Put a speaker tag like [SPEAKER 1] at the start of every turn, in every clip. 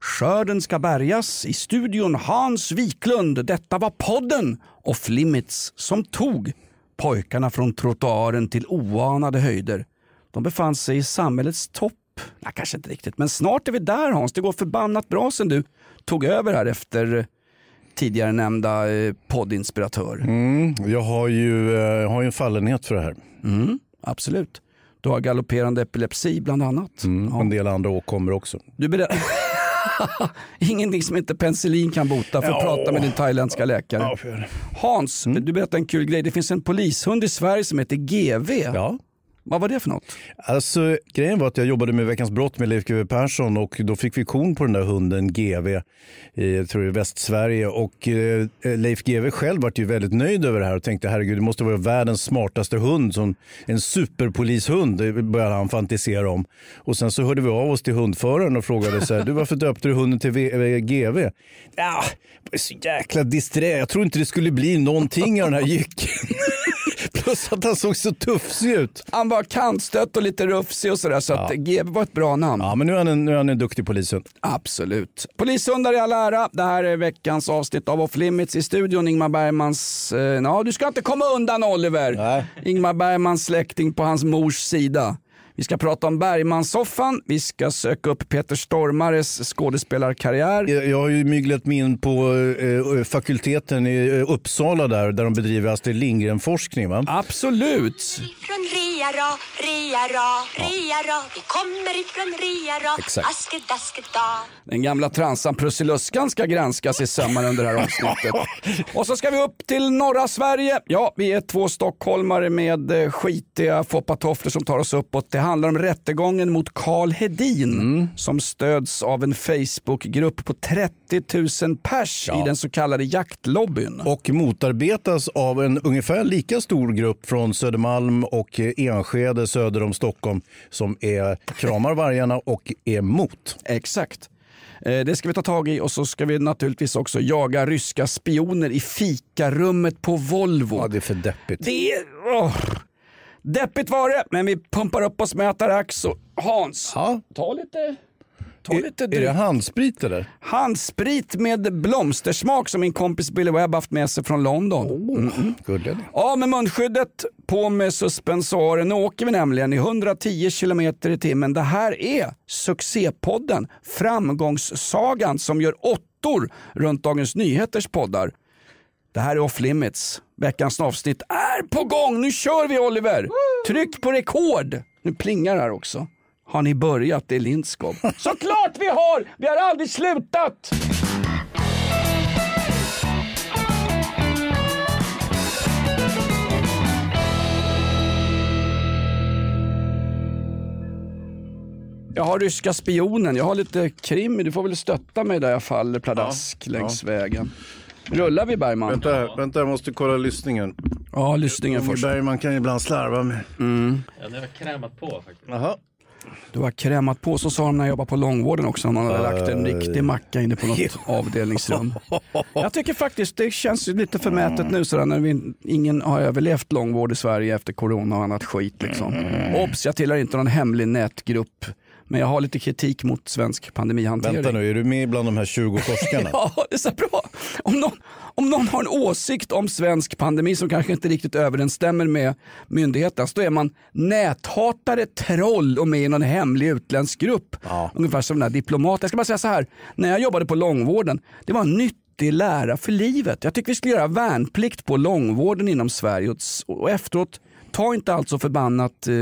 [SPEAKER 1] Skörden ska bärgas i studion Hans Wiklund. Detta var podden Off Limits som tog pojkarna från trottoaren till oanade höjder. De befann sig i samhällets topp. Nej, kanske inte riktigt, men snart är vi där Hans. Det går förbannat bra sen du tog över här efter tidigare nämnda eh, poddinspiratör.
[SPEAKER 2] Mm, jag har ju, eh, jag har ju en fallenhet för det här.
[SPEAKER 1] Mm, absolut. Du har galopperande epilepsi bland annat.
[SPEAKER 2] Mm,
[SPEAKER 1] Ja.
[SPEAKER 2] En del andra åkommor också.
[SPEAKER 1] Du beredd... Ingenting som inte penicillin kan bota för att
[SPEAKER 2] Ja.
[SPEAKER 1] prata med din thailändska läkare.
[SPEAKER 2] Ja,
[SPEAKER 1] Hans, du berättade en kul grej. Det finns en polishund i Sverige som heter GV.
[SPEAKER 2] ja.
[SPEAKER 1] Vad var det för något?
[SPEAKER 2] Alltså, grejen var att jag jobbade med Veckans brott med Leif GW Persson och då fick vi kon på den där hunden GV i, jag tror i Västsverige. Och eh, Leif GW själv var ju väldigt nöjd över det här och tänkte herregud det måste vara världens smartaste hund. Som en superpolishund det började han fantisera om. Och sen så hörde vi av oss till hundföraren och frågade så här, du varför döpte du hunden till v- eh, GV? Ja, jag så jäkla disträ. Jag tror inte det skulle bli någonting av den här jycken. Plus att han såg så tuffsig ut.
[SPEAKER 1] Han var kantstött och lite rufsig och sådär så att GV var ett bra namn.
[SPEAKER 2] Ja, men nu är han en, nu är han en duktig polishund.
[SPEAKER 1] Absolut. Polishundar i all ära. Det här är veckans avsnitt av Off Limits i studion. Ingmar Bergmans... Eh, ja, du ska inte komma undan Oliver.
[SPEAKER 2] Nej.
[SPEAKER 1] Ingmar Bergmans släkting på hans mors sida. Vi ska prata om Bergmanssoffan. Vi ska söka upp Peter Stormares skådespelarkarriär.
[SPEAKER 2] Jag jag har ju myglat mig in på eh, fakulteten i eh, Uppsala där, där de bedriver Astrid Lindgren-forskning. Va?
[SPEAKER 1] Absolut.
[SPEAKER 3] Från Riara, Riara, Riara Vi kommer ifrån Riara
[SPEAKER 2] Exakt.
[SPEAKER 3] Askedaskedag
[SPEAKER 1] Den gamla transan Prussiluskan ska granskas i sömmarna under det här avsnittet. Och så ska vi upp till norra Sverige. Ja, vi är två stockholmare med eh, skitiga foppatofflor som tar oss uppåt. Det handlar om rättegången mot Karl Hedin som stöds av en Facebookgrupp på 30 000 pers i den så kallade jaktlobbyn.
[SPEAKER 2] Och motarbetas av en ungefär lika stor grupp från Södermalm och Enskede söder om Stockholm som är kramar vargarna och är emot.
[SPEAKER 1] Exakt. Eh, Det ska vi ta tag i och så ska vi naturligtvis också jaga ryska spioner i fikarummet på Volvo.
[SPEAKER 2] Ja, det är för deppigt.
[SPEAKER 1] Det är... Deppigt var det, men vi pumpar upp oss med Atarax och Hans.
[SPEAKER 2] Ja.
[SPEAKER 1] Ta lite... Ta lite
[SPEAKER 2] Är det handsprit eller?
[SPEAKER 1] Handsprit med blomstersmak som min kompis Billy Webb haft med sig från London.
[SPEAKER 2] Oh, Gullig.
[SPEAKER 1] Av med munskyddet, på med suspensoren. Nu åker vi nämligen i 110 km i timmen. Det här är succépodden, framgångssagan som gör åttor runt Dagens Nyheters poddar. Det här är Off Limits. Veckans avsnitt är på gång. Nu kör vi Oliver! Tryck på rekord. Nu plingar det här också. Har ni börjat? Det är Lindskov. Såklart vi har! Vi har aldrig slutat! Jag har ryska spionen, jag har lite krim. Du får väl stötta mig där jag faller pladask längs vägen. Rullar vi Bergman?
[SPEAKER 2] Vänta, vänta, jag måste kolla lyssningen.
[SPEAKER 1] Ja, lyssningen
[SPEAKER 2] Inge
[SPEAKER 1] först.
[SPEAKER 2] Bergman kan ju ibland slarva med.
[SPEAKER 4] Ja, det har krämat på faktiskt.
[SPEAKER 2] Jaha.
[SPEAKER 1] Du har krämat på, så sa de när jag jobbade på långvården också. Man hade lagt en riktig macka inne på något avdelningsrum. Jag tycker faktiskt det känns lite förmätet nu sådär när vi, ingen har överlevt långvård i Sverige efter corona och annat skit. Liksom. Obs, jag tillhör inte någon hemlig nätgrupp. Men jag har lite kritik mot svensk pandemihantering.
[SPEAKER 2] Vänta nu, är du med bland de här 20 forskarna?
[SPEAKER 1] Ja, det är så bra. Om någon, om någon har en åsikt om svensk pandemi som kanske inte riktigt överensstämmer med myndigheternas, då är man näthatare, troll och med i någon hemlig utländsk grupp. Ungefär som den här diplomaten. Jag ska bara säga så här, när jag jobbade på långvården, det var en nyttig lära för livet. Jag tycker vi skulle göra värnplikt på långvården inom Sverige och efteråt Ta inte allt så förbannat, eh,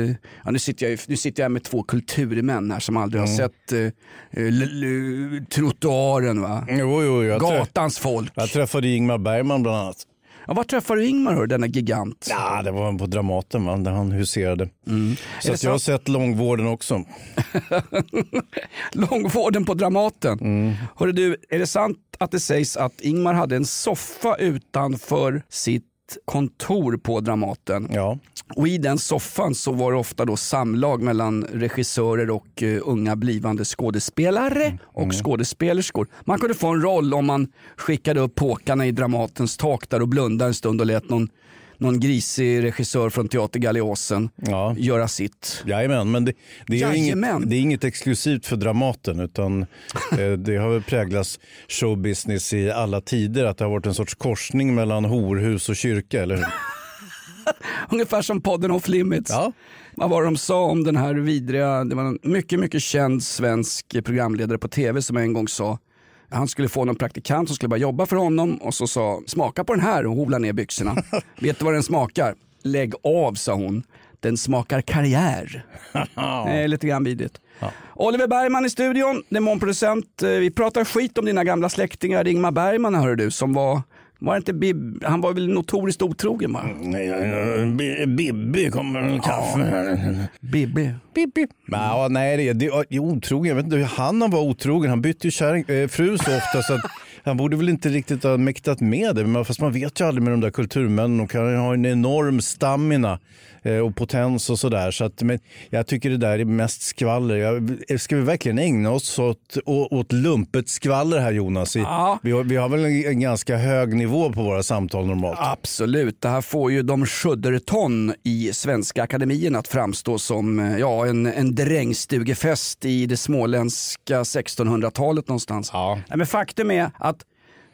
[SPEAKER 1] ja, nu, sitter jag, nu sitter jag med två kulturmän här som aldrig har sett eh, eh, trottoaren va.
[SPEAKER 2] Jo, jo, jag,
[SPEAKER 1] Gatans folk.
[SPEAKER 2] jag träffade Ingmar Bergman bland annat.
[SPEAKER 1] Ja, var träffade du Ingmar hör, denna gigant?
[SPEAKER 2] Ja, det var på Dramaten va? där han huserade. Så
[SPEAKER 1] Är det
[SPEAKER 2] att jag har sett långvården också.
[SPEAKER 1] Långvården på Dramaten.
[SPEAKER 2] Mm.
[SPEAKER 1] Hörru du, är det sant att det sägs att Ingmar hade en soffa utanför sitt kontor på Dramaten?
[SPEAKER 2] Ja.
[SPEAKER 1] Och i den soffan så var det ofta då samlag mellan regissörer och eh, unga blivande skådespelare och skådespelerskor. Man kunde få en roll om man skickade upp påkarna i Dramatens tak där och blundade en stund och lät någon, någon grisig regissör från Teater Galeosen
[SPEAKER 2] Ja.
[SPEAKER 1] göra sitt.
[SPEAKER 2] Jajamän, men det, det, är inget, det är inget exklusivt för Dramaten utan eh, det har väl präglats showbusiness i alla tider att det har varit en sorts korsning mellan horhus och kyrka, eller hur?
[SPEAKER 1] Ungefär som podden Off Limits.
[SPEAKER 2] Ja.
[SPEAKER 1] Vad var det de sa om den här vidriga, det var en mycket, mycket känd svensk programledare på tv som en gång sa han skulle få någon praktikant som skulle börja jobba för honom och så sa smaka på den här och hovla ner byxorna. Vet du vad den smakar? Lägg av sa hon. Den smakar karriär. Det är lite grann vidrigt. Oliver Bergman i studion, demonproducent. Eh, Vi pratar skit om dina gamla släktingar. Ingmar Bergman hör du som var, var det inte Bib, han var väl notoriskt otrogen va?
[SPEAKER 2] Bibbi kommer en kaffe här.
[SPEAKER 1] Bibi.
[SPEAKER 2] Bibbi. Ja, nej, det, det, det är otrogen. Jag vet inte hur han var otrogen. Han bytte ju kärring, eh, fru så ofta så att han borde väl inte riktigt ha mäktat med det. Men fast man vet ju aldrig med de där kulturmännen. De kan ha en enorm stamina och potens och sådär. Så att, men jag tycker det där är mest skvaller. Jag, ska vi verkligen ägna oss åt, åt lumpet skvaller här Jonas? I,
[SPEAKER 1] Ja.
[SPEAKER 2] vi, har, vi har väl en, en ganska hög nivå på våra samtal normalt.
[SPEAKER 1] Absolut, det här får ju de sjudderton i Svenska Akademien att framstå som eh, ja, en, en drängstugefest i det småländska 1600-talet någonstans.
[SPEAKER 2] Ja.
[SPEAKER 1] Nej, men faktum är att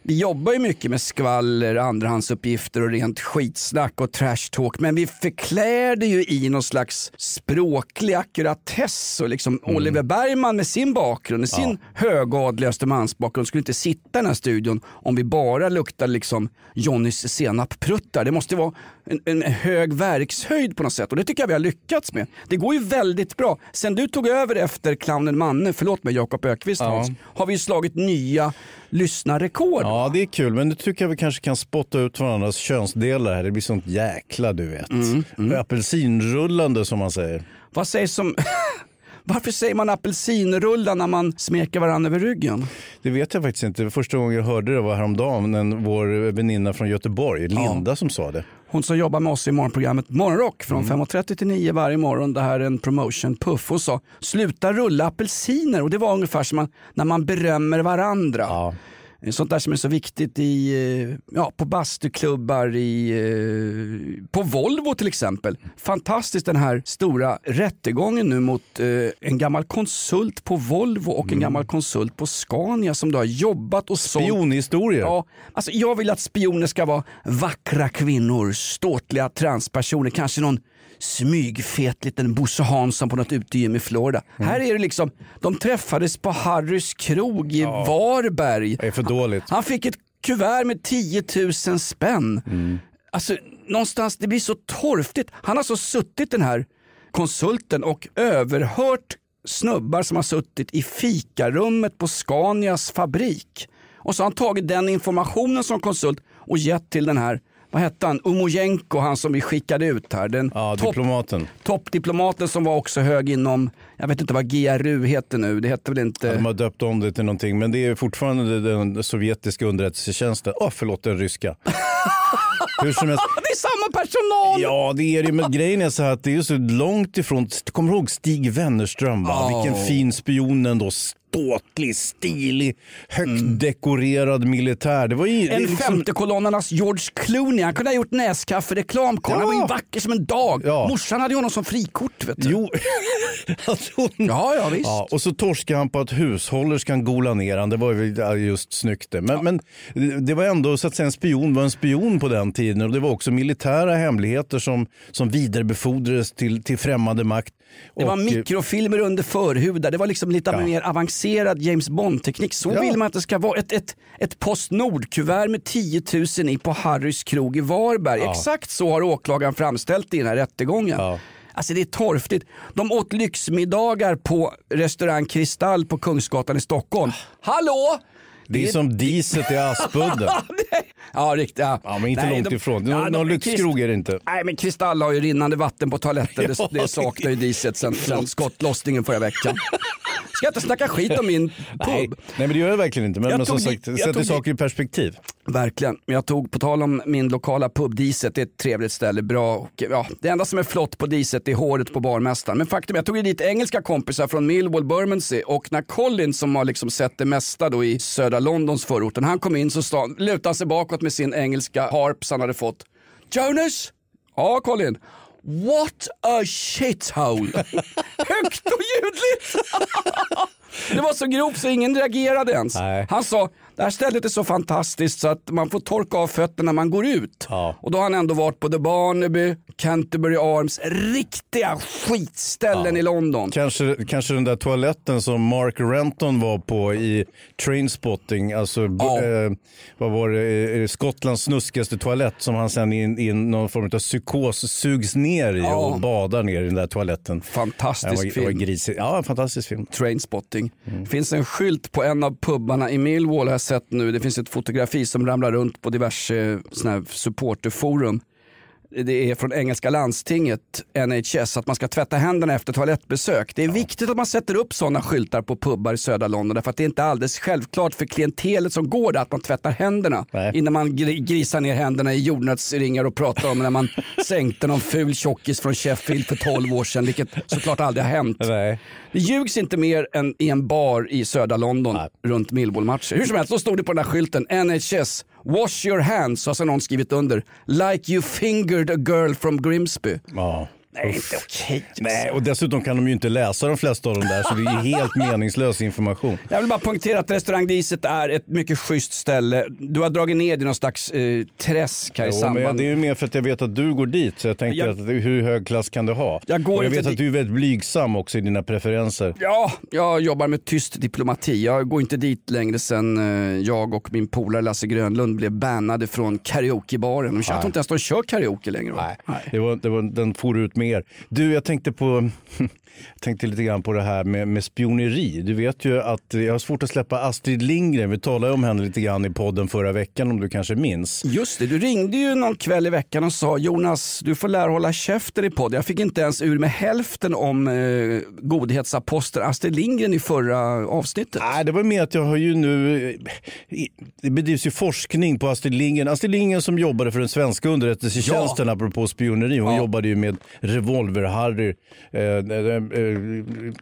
[SPEAKER 1] vi jobbar ju mycket med skvaller, andrahandsuppgifter och rent skitsnack och trash talk men vi förklär det ju i någon slags språklig ackuratess och liksom Oliver Bergman med sin bakgrund, med sin högadliga Östermalmsbakgrund skulle inte sitta i den här studion om vi bara luktar liksom Johnnys senappruttar. Det måste vara en, en hög verkshöjd på något sätt och det tycker jag vi har lyckats med. Det går ju väldigt bra. Sen du tog över efter clownen Manne, förlåt mig Jakob Ökvist Hans, har vi ju slagit nya lyssnarrekord.
[SPEAKER 2] Ja, det är kul, men nu tycker jag vi kanske kan spotta ut varandras könsdelar här. Det blir sånt jäkla, du vet. Apelsinrullande som man säger.
[SPEAKER 1] Vad sägs om... Varför säger man apelsinrulla när man smeker varandra över ryggen?
[SPEAKER 2] Det vet jag faktiskt inte. Första gången jag hörde det var häromdagen. En, vår väninna från Göteborg, Linda, som sa det.
[SPEAKER 1] Hon som jobbar med oss i morgonprogrammet Morgonrock från 5.30 till 9 varje morgon. Det här är en promotion puff. Hon sa sluta rulla apelsiner och det var ungefär som man, när man berömmer varandra.
[SPEAKER 2] Ja.
[SPEAKER 1] Sånt där som är så viktigt i, eh, ja, på bastuklubbar, i, eh, på Volvo till exempel. Fantastiskt den här stora rättegången nu mot eh, en gammal konsult på Volvo och en gammal konsult på Scania som då har jobbat och sålt
[SPEAKER 2] Spionhistorier.
[SPEAKER 1] Ja, alltså jag vill att spioner ska vara vackra kvinnor, ståtliga transpersoner, kanske någon smygfet liten Bosse Hansson på något utegym i Florida. Här är det liksom, de träffades på Harrys krog i Varberg.
[SPEAKER 2] Det är för dåligt.
[SPEAKER 1] Han fick ett kuvert med 10 000 spänn. Alltså någonstans, det blir så torftigt. Han har alltså suttit den här konsulten och överhört snubbar som har suttit i fikarummet på Scanias fabrik. Och så har han tagit den informationen som konsult och gett till den här, vad hette han, Umojenko, han som vi skickade ut här. Den
[SPEAKER 2] Ja, diplomaten.
[SPEAKER 1] toppdiplomaten som var också hög inom, jag vet inte vad GRU heter nu, det heter väl inte...
[SPEAKER 2] De har döpt om det till någonting, men det är fortfarande den sovjetiska underrättelsetjänsten. Åh, förlåt, den ryska. Hur som helst.
[SPEAKER 1] Det är samma personal!
[SPEAKER 2] Ja, det är det. Men grejen är så här att det är så långt ifrån. Kommer du ihåg Stig Wennerström? Va?
[SPEAKER 1] Ja.
[SPEAKER 2] Vilken fin spion ändå. Ståtlig, stilig, högt dekorerad militär. Det var ju,
[SPEAKER 1] En
[SPEAKER 2] liksom-
[SPEAKER 1] femtekolonnarnas George Clooney, han kunde ha gjort näskaffe-reklam.
[SPEAKER 2] Ja.
[SPEAKER 1] var ju vacker som en dag.
[SPEAKER 2] Ja.
[SPEAKER 1] Morsan hade ju honom som frikort. Vet du.
[SPEAKER 2] Jo, hon...
[SPEAKER 1] Ja, ja visst.
[SPEAKER 2] Ja, och så torskade han på att hushållerskan gola ner han. Det var ju ja, just snyggt det. Men, men det var ändå så att säga en spion var en spion på den tiden. Och det var också militära hemligheter som, som vidarebefordrades till, till främmande makt.
[SPEAKER 1] Det var
[SPEAKER 2] Och, eh,
[SPEAKER 1] mikrofilmer under förhudar. Det var liksom lite
[SPEAKER 2] Ja.
[SPEAKER 1] mer avancerad James Bond-teknik. Så
[SPEAKER 2] Ja.
[SPEAKER 1] vill man att det ska vara. Ett, ett, ett Postnord-kuvert med 10 000 i på Harrys krog i Varberg.
[SPEAKER 2] Ja.
[SPEAKER 1] Exakt så har åklagaren framställt det i den här rättegången. Alltså det är torftigt. De åt lyxmiddagar på restaurang Kristall på Kungsgatan i Stockholm. Hallå!
[SPEAKER 2] Det är som diset i Aspudden.
[SPEAKER 1] Ja, riktigt. Ja.
[SPEAKER 2] Ja, men inte
[SPEAKER 1] Nej,
[SPEAKER 2] långt
[SPEAKER 1] de-
[SPEAKER 2] ifrån.
[SPEAKER 1] Ja,
[SPEAKER 2] Någon,
[SPEAKER 1] de-
[SPEAKER 2] någon lyxkrog är det inte.
[SPEAKER 1] Nej men Kristall har ju rinnande vatten på toaletten. Det,
[SPEAKER 2] Ja,
[SPEAKER 1] det saknar ju diset sen, sen skottlossningen förra veckan. Ska jag inte snacka skit om min
[SPEAKER 2] Nej,
[SPEAKER 1] pub?
[SPEAKER 2] nej, men det gör jag verkligen inte. Men,
[SPEAKER 1] Jag
[SPEAKER 2] men som sagt, sätter saker i perspektiv.
[SPEAKER 1] Verkligen. Men jag tog, på tal om min lokala pub Diset, det är ett trevligt ställe, bra. Och, ja, det enda som är flott på Diset är håret på barmästaren. Men faktum är, jag tog ju dit engelska kompisar från Millwall, Bermondsey och när Colin som har liksom sett det mesta då i södra Londons förorten, han kom in så sta, lutade han sig bakåt med sin engelska harps han hade fått. Jonas? Ja, Colin. What a shithole! Högt och ljudligt! det var så grovt så ingen reagerade ens.
[SPEAKER 2] Nej.
[SPEAKER 1] Han sa, det här stället är så fantastiskt så att man får torka av fötterna när man går ut.
[SPEAKER 2] Ja.
[SPEAKER 1] Och då har han ändå varit på The Barnaby, Canterbury Arms, riktiga skitställen i London.
[SPEAKER 2] Kanske, kanske den där toaletten som Mark Renton var på i Trainspotting, alltså b-
[SPEAKER 1] Ja.
[SPEAKER 2] eh, vad var det, eh, Skottlands snuskigaste toalett som han sen i, någon form av psykos sugs ner i
[SPEAKER 1] Ja.
[SPEAKER 2] och badar ner i den där toaletten.
[SPEAKER 1] Fantastisk
[SPEAKER 2] var,
[SPEAKER 1] film.
[SPEAKER 2] var. Ja, fantastisk film.
[SPEAKER 1] Trainspotting.
[SPEAKER 2] Mm.
[SPEAKER 1] Finns en skylt på en av pubbarna i Millwall har sett nu. Det finns ett fotografi som ramlar runt på diverse eh, såna här supporterforum. Det är från engelska landstinget, NHS, att man ska tvätta händerna efter toalettbesök. Det är viktigt att man sätter upp sådana skyltar på pubbar i södra London därför att det är inte alldeles självklart för klientelet som går där att man tvättar händerna
[SPEAKER 2] Nej.
[SPEAKER 1] innan man gr- grisar ner händerna i jordnötsringar och pratar om när man sänkte någon ful tjockis från Sheffield för 12 år sedan, vilket såklart aldrig har hänt.
[SPEAKER 2] Nej.
[SPEAKER 1] Det ljugs inte mer än i en bar i södra London
[SPEAKER 2] Nej.
[SPEAKER 1] runt Millwall-matcher. Hur som helst, då stod det på den där skylten NHS, wash your hands, har så någon skrivit under. Like you fingered a girl from Grimsby.
[SPEAKER 2] Ja.
[SPEAKER 1] Nej, inte okej.
[SPEAKER 2] Nej, och dessutom kan de ju inte läsa de flesta av dem där så det är ju helt meningslös information.
[SPEAKER 1] Jag vill bara poängtera att restaurang Diset är ett mycket schysst ställe. Du har dragit ner i någon slags eh, träsk här i
[SPEAKER 2] Jo,
[SPEAKER 1] samband
[SPEAKER 2] men det är ju mer för att jag vet att du går dit så jag tänkte
[SPEAKER 1] Jag-
[SPEAKER 2] att hur hög klass kan du ha?
[SPEAKER 1] Jag går
[SPEAKER 2] och jag vet att du är väldigt blygsam också i dina preferenser.
[SPEAKER 1] Ja, jag jobbar med tyst diplomati. Jag går inte dit längre sen eh, jag och min polare Lasse Grönlund blev bannade från karaokebaren. Jag tror inte ens de kör karaoke längre. va?
[SPEAKER 2] Det var, det var, den for ut med er. Du, jag tänkte på jag tänkte lite grann på det här med, med spioneri. Du vet ju att jag har svårt att släppa Astrid Lindgren. Vi talade om henne lite grann i podden förra veckan om du kanske minns.
[SPEAKER 1] Just det, du ringde ju någon kväll i veckan och sa Jonas, du får lära hålla käften i podden. Jag fick inte ens ur med hälften om eh, godhetsaposteln Astrid Lindgren i förra avsnittet.
[SPEAKER 2] Nej, det var mer att jag har ju nu... eh, Det bedrivs ju forskning på Astrid Lindgren. Astrid Lindgren som jobbade för den svenska underrättelsetjänsten apropå spioneri. Hon
[SPEAKER 1] Ja.
[SPEAKER 2] jobbade ju med Revolver-Harry, eh, eh,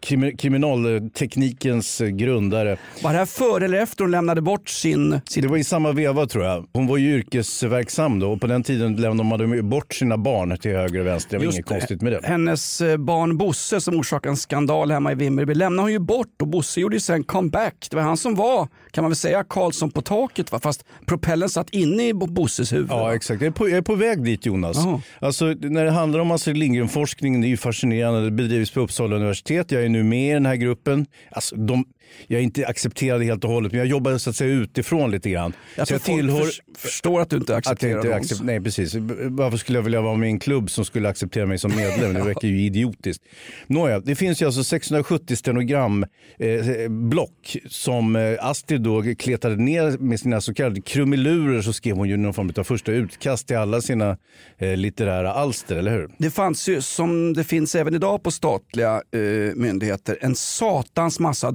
[SPEAKER 2] krimi- kriminalteknikens eh, grundare.
[SPEAKER 1] Var det här före eller efter hon lämnade bort sin... sin...
[SPEAKER 2] Det var i samma veva tror jag. Hon var ju yrkesverksam då och på den tiden lämnade de ju bort sina barn till höger och vänster. Det var
[SPEAKER 1] Just
[SPEAKER 2] inget
[SPEAKER 1] det.
[SPEAKER 2] konstigt med det.
[SPEAKER 1] Hennes eh, barn Bosse som orsakade en skandal hemma i Vimmerby lämnade hon ju bort och Bosse gjorde ju sen comeback. Det var han som var, kan man väl säga, Karlsson på taket va? fast propellen satt inne i Bo- Bosses huvud.
[SPEAKER 2] Ja, exakt. Jag är på, jag är på väg dit Jonas. Alltså, när det handlar om Astrid Lindgren-forskningen, det är ju fascinerande. Det bedrivs på Uppsala universitet. Jag är nu med i den här gruppen. Alltså, de, jag inte accepterad helt och hållet, men jag jobbar så att säga utifrån lite grann.
[SPEAKER 1] Jag
[SPEAKER 2] så jag
[SPEAKER 1] förs- förstår att du inte accepterar
[SPEAKER 2] inte
[SPEAKER 1] dem.
[SPEAKER 2] accep- Nej, precis. Varför skulle jag vilja vara med i en klubb som skulle acceptera mig som medlem? Det verkar ju idiotiskt. Nåja, det finns ju alltså 670 stenogramblock eh, som eh, Astrid då kletade ner med sina så kallade krumelurer så skrev hon ju någon form av första utkast till alla sina eh, litterära alster, eller hur?
[SPEAKER 1] Det fanns ju, som det finns även idag på statliga eh, myndigheter, en satans massa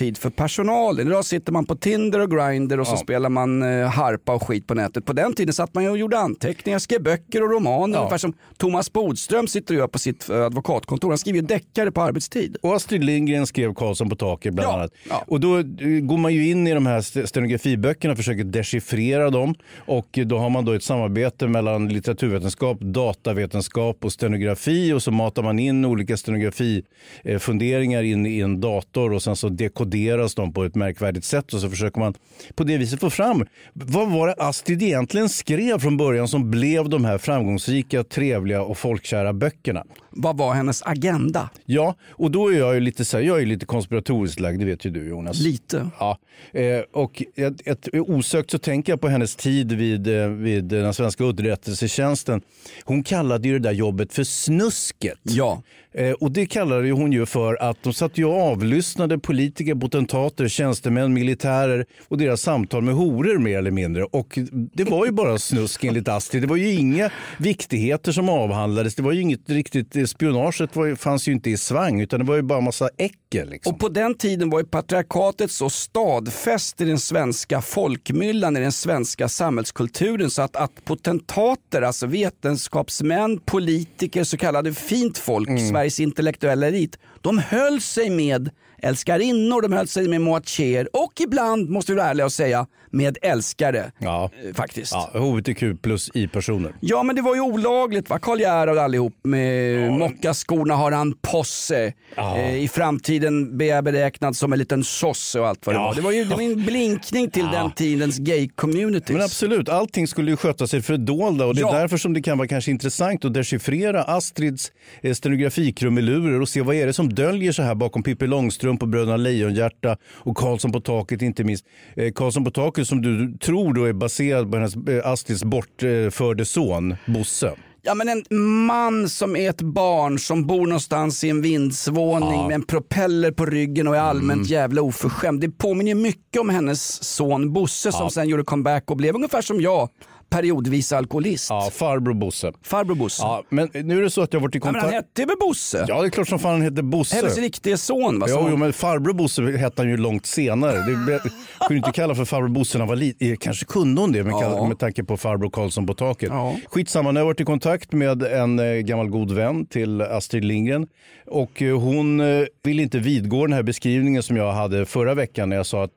[SPEAKER 1] dödtid för personalen. Idag sitter man på Tinder och Grindr och så
[SPEAKER 2] Ja.
[SPEAKER 1] spelar man eh, harpa och skit på nätet. På den tiden satt man och gjorde anteckningar, skrev böcker och romaner.
[SPEAKER 2] Ja.
[SPEAKER 1] Ungefär som Thomas Bodström sitter och gör på sitt eh, advokatkontor. Han skriver ju deckare på arbetstid.
[SPEAKER 2] Och Astrid Lindgren skrev Karlsson på taket bland
[SPEAKER 1] Ja,
[SPEAKER 2] annat.
[SPEAKER 1] ja.
[SPEAKER 2] Och då eh, går man ju in i de här st- stenografiböckerna och försöker dechiffrera dem. Och då har man då ett samarbete mellan litteraturvetenskap, datavetenskap och stenografi och så matar man in olika stenografifunderingar in i en dator och sen så dekoderas de på ett märkvärdigt sätt och så försöker man på det viset få fram vad var det Astrid egentligen skrev från början som blev de här framgångsrika, trevliga och folkkära böckerna.
[SPEAKER 1] Vad var hennes agenda?
[SPEAKER 2] Ja, och då är jag ju lite, så här, jag är lite konspiratoriskt lagd, det vet ju du Jonas.
[SPEAKER 1] Lite.
[SPEAKER 2] Ja, eh, och ett, ett, osökt så tänker jag på hennes tid vid, eh, vid den svenska underrättelsetjänsten. Hon kallade ju det där jobbet för snusket.
[SPEAKER 1] Ja.
[SPEAKER 2] Eh, och det kallade ju hon ju för att de satt ju och avlyssnade politiker, potentater, tjänstemän, militärer och deras samtal med horor mer eller mindre. Och det var ju bara snusk enligt Astrid. Det var ju inga viktigheter som avhandlades. Det var ju inget riktigt, spionaget var, ju- fanns ju inte i svang utan det var ju bara massa äckel. Liksom.
[SPEAKER 1] Och på den tiden var ju patriarkatet så stadfäst i den svenska folkmyllan, i den svenska samhällskulturen så att, att potentater, alltså vetenskapsmän, politiker, så kallade fint folk, Sveriges intellektuella elit, de höll sig med älskarinnor, de höll sig med moacher och ibland, måste vi vara ärliga och säga, med älskare.
[SPEAKER 2] Ja.
[SPEAKER 1] eh, Faktiskt.
[SPEAKER 2] Ja, HBTQ plus i-personer.
[SPEAKER 1] Ja men det var ju olagligt va, Karl Gerhard allihop med mockaskorna har han posse. Eh, I framtiden blir jag beräknad som en liten sosse och allt vad det
[SPEAKER 2] Ja.
[SPEAKER 1] var. Det var ju det var en blinkning till den tidens gay-communities.
[SPEAKER 2] Men absolut, allting skulle ju sköta sig fördolda och det är
[SPEAKER 1] Ja.
[SPEAKER 2] därför som det kan vara kanske intressant att dechiffrera Astrids eh, stenografikrumelurer och se vad är det som döljer sig här bakom Pippi Långstrump och Bröderna Lejonhjärta och Karlsson på taket inte minst. Eh, Karlsson på taket som du tror då är baserad på hennes, eh, Astrids bortförde son Bosse.
[SPEAKER 1] Ja men en man som är ett barn som bor någonstans i en vindsvåning med en propeller på ryggen och är allmänt
[SPEAKER 2] Mm.
[SPEAKER 1] jävla oförskämd. Det påminner mycket om hennes son Bosse som sen gjorde comeback och blev ungefär som jag, periodvis alkoholist.
[SPEAKER 2] Ja, farbror Bosse.
[SPEAKER 1] Farbror Bosse.
[SPEAKER 2] Ja, men nu är det så att jag har varit i
[SPEAKER 1] Ja, men
[SPEAKER 2] kontakt...
[SPEAKER 1] han hette väl Bosse?
[SPEAKER 2] Ja, det är klart som fan han heter Bosse.
[SPEAKER 1] Hennes riktiga son va?
[SPEAKER 2] Jo, jo, men farbror Bosse hette han ju långt senare. Det kunde inte kalla för farbror Bosse när han var liten. Kanske kunde hon det med,
[SPEAKER 1] Ja.
[SPEAKER 2] med tanke på farbror Karlsson på taket.
[SPEAKER 1] Ja.
[SPEAKER 2] Skitsamma, nu har jag varit i kontakt med en eh, gammal god vän till Astrid Lindgren. Och eh, hon eh, vill inte vidgå den här beskrivningen som jag hade förra veckan när jag sa att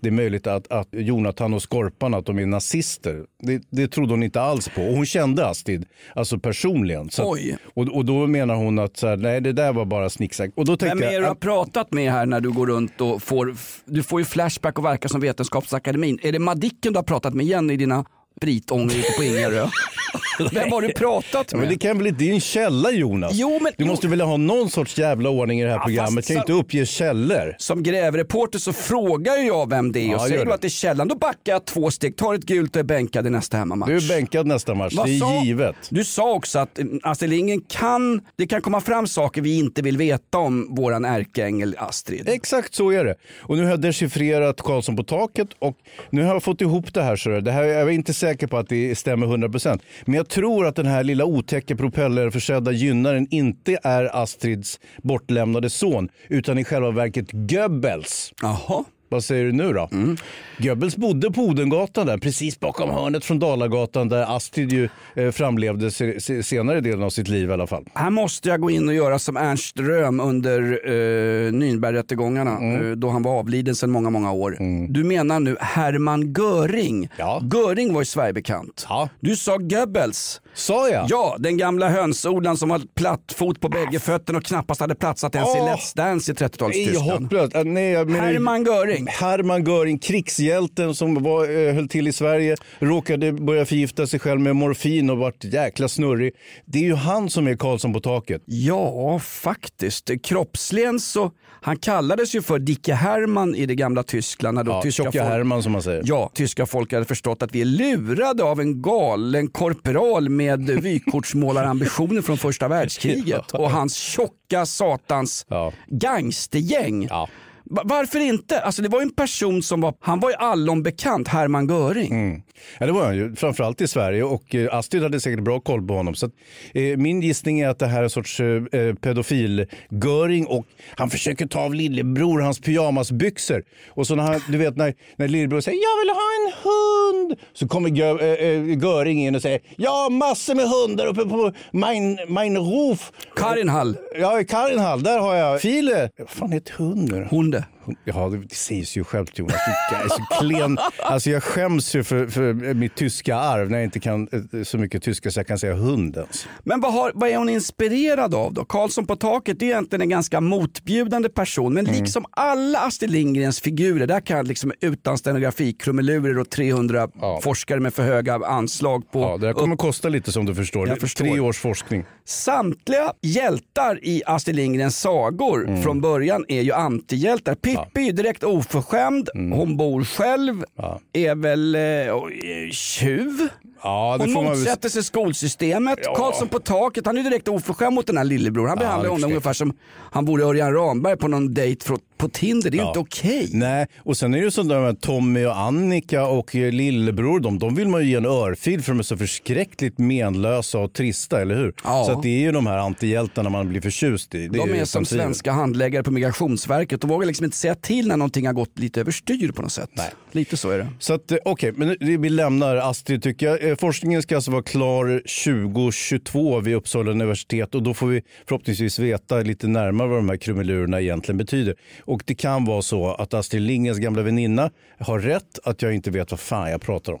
[SPEAKER 2] det är möjligt att, att Jonathan och Skorpan att de är nazister. Det, det trodde hon inte alls på. Och hon kände Astrid, alltså personligen. Så att-
[SPEAKER 1] Oj.
[SPEAKER 2] och, och då menar hon att så här, nej, det där var bara snicksnack. Och då tänkte
[SPEAKER 1] Vem är
[SPEAKER 2] jag,
[SPEAKER 1] du har pratat med här när du går runt och får, du får ju flashback och verkar som Vetenskapsakademin. Är det Madicken du har pratat med igen i dina spritånger ute på Ingarö? Vem har du pratat med?
[SPEAKER 2] men det kan väl inte, det är en källa Jonas.
[SPEAKER 1] Jo, men-
[SPEAKER 2] du måste väl ha någon sorts jävla ordning i det här
[SPEAKER 1] Ja,
[SPEAKER 2] programmet. kan ju inte uppge källor.
[SPEAKER 1] Som grävreporter så frågar ju jag vem det är
[SPEAKER 2] Ja,
[SPEAKER 1] och säger du att det är källan, då backar jag två steg, tar ett gult och är bänkad i nästa hemmamatch.
[SPEAKER 2] Du är bänkad nästa match,
[SPEAKER 1] Vad
[SPEAKER 2] det är
[SPEAKER 1] sa-
[SPEAKER 2] givet.
[SPEAKER 1] Du sa också att eh, Astrid Lindgren kan, det kan komma fram saker vi inte vill veta om våran ärkeängel Astrid.
[SPEAKER 2] Exakt så är det. Och nu har jag dechiffrerat Karlsson på taket och nu har jag fått ihop det här. Så det här jag är inte säker säker på att det stämmer 100%. Men jag tror att den här lilla otäcka propellerförsedda gynnaren inte är Astrids bortlämnade son utan i själva verket Goebbels.
[SPEAKER 1] Aha.
[SPEAKER 2] Vad säger du nu då?
[SPEAKER 1] Mm.
[SPEAKER 2] Goebbels bodde på Odengatan där, precis bakom hörnet från Dalagatan där Astrid ju eh, framlevde se, se, senare delen av sitt liv i alla fall.
[SPEAKER 1] Här måste jag gå in och göra som Ernst Röhm under eh, Nürnbergrättegångarna
[SPEAKER 2] Mm.
[SPEAKER 1] eh, då han var avliden sedan många, många år. Du menar nu Hermann Göring.
[SPEAKER 2] Ja.
[SPEAKER 1] Göring var ju Sverigebekant.
[SPEAKER 2] Ja.
[SPEAKER 1] Du sa Goebbels.
[SPEAKER 2] Sa jag?
[SPEAKER 1] Ja, den gamla hönsodlaren som har plattfot på bägge fötterna och knappast hade platsat ens i
[SPEAKER 2] Åh.
[SPEAKER 1] Let's Dance i
[SPEAKER 2] Det är
[SPEAKER 1] 30-talstyskland.
[SPEAKER 2] hopplöst. Äh, Nej, jag menar-
[SPEAKER 1] Hermann Göring.
[SPEAKER 2] Hermann Göring, krigshjälten som var, eh, höll till i Sverige, råkade börja förgifta sig själv med morfin och vart jäkla snurrig. Det är ju han som är Karlsson på taket.
[SPEAKER 1] Ja, faktiskt. Kroppsligen så, han kallades ju för Dicke Hermann i det gamla Tyskland. När då
[SPEAKER 2] Ja,
[SPEAKER 1] tyska folk-
[SPEAKER 2] Herman som man säger.
[SPEAKER 1] Ja, tyska folk hade förstått att vi är lurade av en galen korpral med vykortsmålarambitioner från första världskriget och hans tjocka satans
[SPEAKER 2] Ja.
[SPEAKER 1] gangstergäng.
[SPEAKER 2] Ja.
[SPEAKER 1] Va- Varför inte? Alltså det var ju en person som var, han var ju allom bekant, Hermann Göring.
[SPEAKER 2] Mm. Ja, det var han ju, framförallt i Sverige och eh, Astrid hade säkert bra koll på honom. Så att, eh, min gissning är att det här är en sorts eh, pedofil-göring och han försöker ta av lillebror hans pyjamasbyxor. Och så när han, du vet när, när lillebror säger jag vill ha en hund så kommer Gö, eh, eh, Göring in och säger ja massor med hundar uppe på mein, mein Ruf.
[SPEAKER 1] Karin Hall,
[SPEAKER 2] Ja, Karinhall, där har jag File. Vad fan heter hunden?
[SPEAKER 1] Hunde. Yeah.
[SPEAKER 2] Ja, det sägs ju självt Jonas. Jag är så klen. Alltså jag skäms ju för, för mitt tyska arv när jag inte kan eh, så mycket tyska så jag kan säga hundens.
[SPEAKER 1] Men vad, har, vad är hon inspirerad av då? Karlsson på taket är egentligen en ganska motbjudande person men
[SPEAKER 2] Mm.
[SPEAKER 1] liksom alla Astrid Lindgrens figurer, där kan liksom utan stenografi, krumelurer och 300 forskare med för höga anslag på
[SPEAKER 2] Ja, det kommer kosta lite som du förstår.
[SPEAKER 1] Jag förstår.
[SPEAKER 2] Tre års forskning.
[SPEAKER 1] Samtliga hjältar i Astrid Lindgrens sagor
[SPEAKER 2] Mm.
[SPEAKER 1] från början är ju antihjältar. Pippi är ju direkt oförskämd,
[SPEAKER 2] Mm.
[SPEAKER 1] hon bor själv, är väl eh, tjuv.
[SPEAKER 2] Ja,
[SPEAKER 1] Hon
[SPEAKER 2] man
[SPEAKER 1] motsätter sig skolsystemet.
[SPEAKER 2] Ja.
[SPEAKER 1] Karlsson på taket, han är ju direkt oförskämd mot den här lillebror. Han behandlar
[SPEAKER 2] är
[SPEAKER 1] honom ungefär som han vore Örjan Ramberg på någon dejt på Tinder. Det är
[SPEAKER 2] Ja.
[SPEAKER 1] inte okej.
[SPEAKER 2] Nej, och sen är det ju så där med Tommy och Annika och eh, lillebror, de, de vill man ju ge en örfil för de är så förskräckligt menlösa och trista, eller hur?
[SPEAKER 1] Ja.
[SPEAKER 2] Så det är ju de här antihjältarna man blir förtjust i. Det
[SPEAKER 1] De är
[SPEAKER 2] utan
[SPEAKER 1] som svenska handläggare på Migrationsverket. De vågar liksom inte säga till när någonting har gått lite överstyr på något sätt.
[SPEAKER 2] Nej.
[SPEAKER 1] Lite så är det.
[SPEAKER 2] Så att, eh, okej, men nu- vi lämnar Astrid tycker jag. Eh, forskningen ska alltså vara klar 2022 vid Uppsala universitet och då får vi förhoppningsvis veta lite närmare vad de här krumelurerna egentligen betyder. Och det kan vara så att Astrid Lindgrens gamla väninna har rätt att jag inte vet vad fan jag pratar om.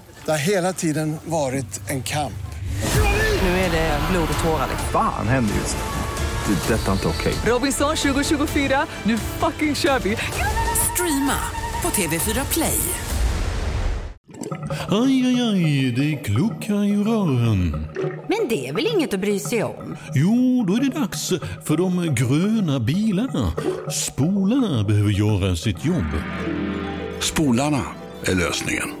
[SPEAKER 5] Det har hela tiden varit en kamp.
[SPEAKER 6] Nu är det blod och tårar.
[SPEAKER 7] Fan händer just det. Det är detta inte okej.
[SPEAKER 8] Robinson 2024, nu fucking kör vi! Streama på TV4 Play.
[SPEAKER 9] Aj, aj, aj, det kluckar i rören.
[SPEAKER 10] Men det är väl inget att bry sig om?
[SPEAKER 9] Jo, då är det dags för de gröna bilarna. Spolarna behöver göra sitt jobb.
[SPEAKER 11] Spolarna är lösningen.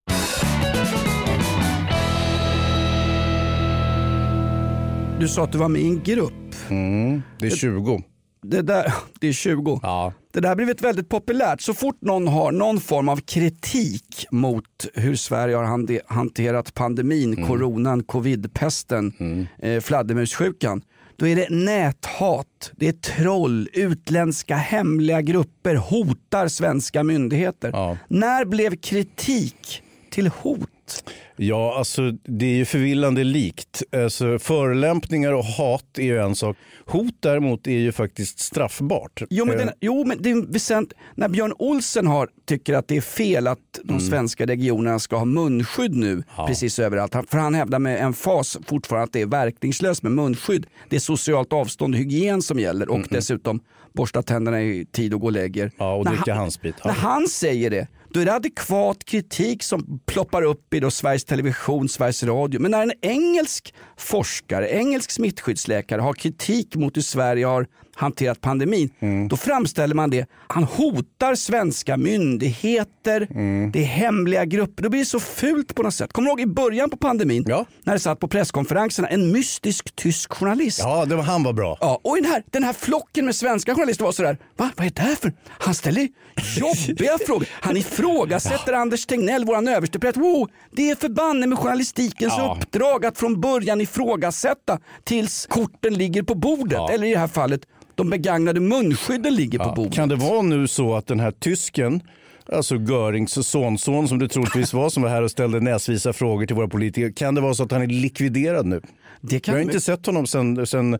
[SPEAKER 1] Du sa att du var med i en grupp.
[SPEAKER 2] Mm, det är 20.
[SPEAKER 1] Det, där, det är 20.
[SPEAKER 2] Ja.
[SPEAKER 1] Det där har blivit väldigt populärt. Så fort någon har någon form av kritik mot hur Sverige har hanterat pandemin,
[SPEAKER 2] Mm.
[SPEAKER 1] coronan, covidpesten, eh, fladdermussjukan. Då är det näthat, det är troll, utländska hemliga grupper hotar svenska myndigheter. När blev kritik till hot?
[SPEAKER 2] Ja, alltså det är ju förvillande likt. Alltså, förolämpningar och hat är ju en sak. Hot däremot är ju faktiskt straffbart.
[SPEAKER 1] Jo men,
[SPEAKER 2] Eh,
[SPEAKER 1] den, jo, men det är väsent, när Björn Olsen har, tycker att det är fel att de
[SPEAKER 2] Mm.
[SPEAKER 1] svenska regionerna ska ha munskydd nu precis överallt. För han hävdar med en fas fortfarande att det är verkningslöst med munskydd. Det är socialt avstånd och hygien som gäller och dessutom borsta tänderna i tid och gå och lägger.
[SPEAKER 2] Mm, Ja, och dricka
[SPEAKER 1] han-
[SPEAKER 2] handsprit. Ja.
[SPEAKER 1] När han säger det, då är det adekvat kritik som ploppar upp i då Sveriges Television, Sveriges Radio. Men när en engelsk forskare, engelsk smittskyddsläkare har kritik mot hur Sverige har hanterat pandemin,
[SPEAKER 2] Mm.
[SPEAKER 1] då framställer man det. Han hotar svenska myndigheter,
[SPEAKER 2] Mm.
[SPEAKER 1] det är hemliga grupper. Då blir det så fult på något sätt. Kommer du ihåg i början på pandemin, när det satt på presskonferenserna en mystisk tysk journalist.
[SPEAKER 2] Ja, det var, han var bra.
[SPEAKER 1] Ja, och den här, den här flocken med svenska journalister var sådär, Va, vad är det här för? Han ställer jobbiga frågor. Han ifrågasätter Anders Tegnell, våran överstepräst. Wow, det är förbanne med journalistikens
[SPEAKER 2] Ja.
[SPEAKER 1] uppdrag att från början ifrågasätta tills korten ligger på bordet. Eller i det här fallet, de begagnade munskydden ligger på bordet.
[SPEAKER 2] Kan det vara nu så att den här tysken, alltså Görings sonson som det troligtvis var som var här och ställde näsvisa frågor till våra politiker, kan det vara så att han är likviderad nu?
[SPEAKER 1] Det kan
[SPEAKER 2] Jag har inte sett honom sedan sen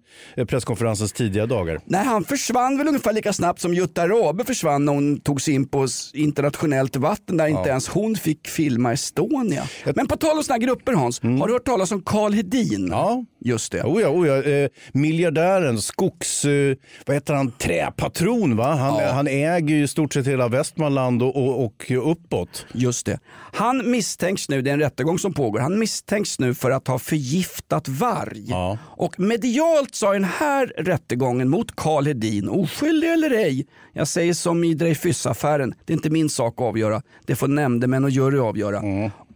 [SPEAKER 2] presskonferensens tidiga dagar.
[SPEAKER 1] Nej, han försvann väl ungefär lika snabbt som Jutta Rabe försvann när hon tog sig in på internationellt vatten där inte ens hon fick filma Estonia. Men på tal om sådana grupper Hans, har du hört talas om Karl Hedin?
[SPEAKER 2] Ja.
[SPEAKER 1] Just det.
[SPEAKER 2] Oh ja, oh ja. Eh, miljardären, skogs... Eh, vad heter han? Träpatron va? Han, han äger ju i stort sett hela Västmanland och, och, och uppåt.
[SPEAKER 1] Just det. Han misstänks nu, det är en rättegång som pågår, han misstänks nu för att ha förgiftat varg. Och medialt så har den här rättegången mot Karl Hedin, oskyldig eller ej, jag säger som i Dreyfusaffären, det är inte min sak att avgöra, det får nämndemän och jury avgöra.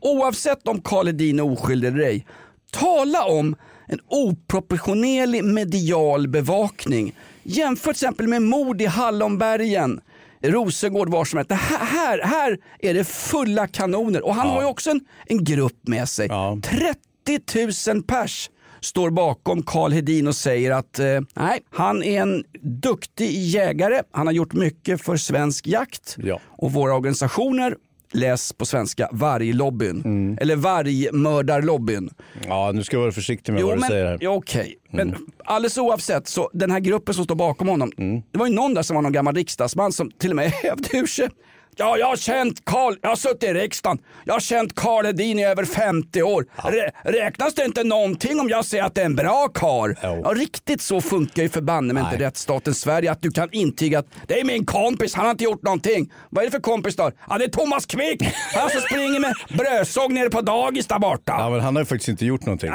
[SPEAKER 1] Oavsett om Karl Hedin är oskyldig eller ej, tala om en oproportionerlig medial bevakning. Jämför till exempel med mord i Hallonbergen, Rosengård, var som helst. Här, här, här är det fulla kanoner och han har ju också en, en grupp med sig. 30 000 pers står bakom Karl Hedin och säger att eh, nej, han är en duktig jägare. Han har gjort mycket för svensk jakt och våra organisationer läs på svenska varglobbyn eller vargmördarlobbyn.
[SPEAKER 2] Ja, nu ska jag vara försiktig med vad du
[SPEAKER 1] men,
[SPEAKER 2] säger här.
[SPEAKER 1] Ja, Okej, men alldeles oavsett så den här gruppen som står bakom honom. Det var ju någon där som var någon gammal riksdagsman som till och med hävde ur sig. Ja, jag har känt Karl, jag har suttit i riksdagen. Jag har känt Karl Hedin i över 50 år. Rä, räknas det inte någonting om jag säger att det är en bra karl? Ja, riktigt så funkar ju förbanne mig inte rättsstaten Sverige att du kan intyga att det är min kompis, han har inte gjort någonting. Vad är det för kompis då? Ja, det är Thomas Quick, han som springer med brödsåg nere på dagis där borta.
[SPEAKER 2] Ja, men han har ju faktiskt inte gjort någonting.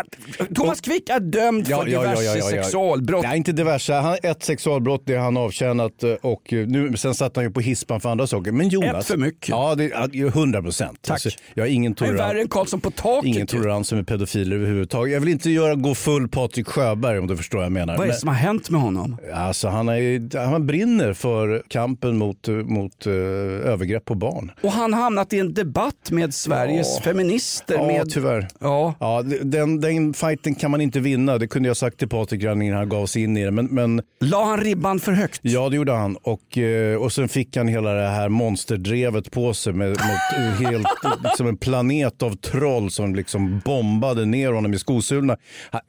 [SPEAKER 1] Thomas Quick är dömd för diverse sexualbrott.
[SPEAKER 2] Nej, inte diverse. Han ett sexualbrott, det har han avtjänat eh, och eh, nu, sen satt han ju på hispan för andra saker. Men Jonas.
[SPEAKER 1] Ett för mycket.
[SPEAKER 2] Ja, det är 100 procent.
[SPEAKER 1] Tack.
[SPEAKER 2] jag har ingen tolerans.
[SPEAKER 1] värre än Karlsson på taket.
[SPEAKER 2] Ingen tolerans med pedofiler överhuvudtaget. Jag vill inte göra, gå full Patrik Sjöberg om du förstår vad jag menar.
[SPEAKER 1] Vad är det som har hänt med honom?
[SPEAKER 2] Alltså, han, är, han brinner för kampen mot, mot uh, övergrepp på barn.
[SPEAKER 1] Och han har hamnat i en debatt med Sveriges
[SPEAKER 2] Ja.
[SPEAKER 1] feminister.
[SPEAKER 2] Ja,
[SPEAKER 1] med...
[SPEAKER 2] tyvärr.
[SPEAKER 1] Ja.
[SPEAKER 2] Ja, den, den fighten kan man inte vinna. Det kunde jag sagt till Patrik redan innan han gav sig in i det. Men, men...
[SPEAKER 1] La han ribban för högt?
[SPEAKER 2] Ja, det gjorde han. Och, eh, och sen fick han hela det här drevet på sig med, med helt, liksom en planet av troll som liksom bombade ner honom i skosulorna.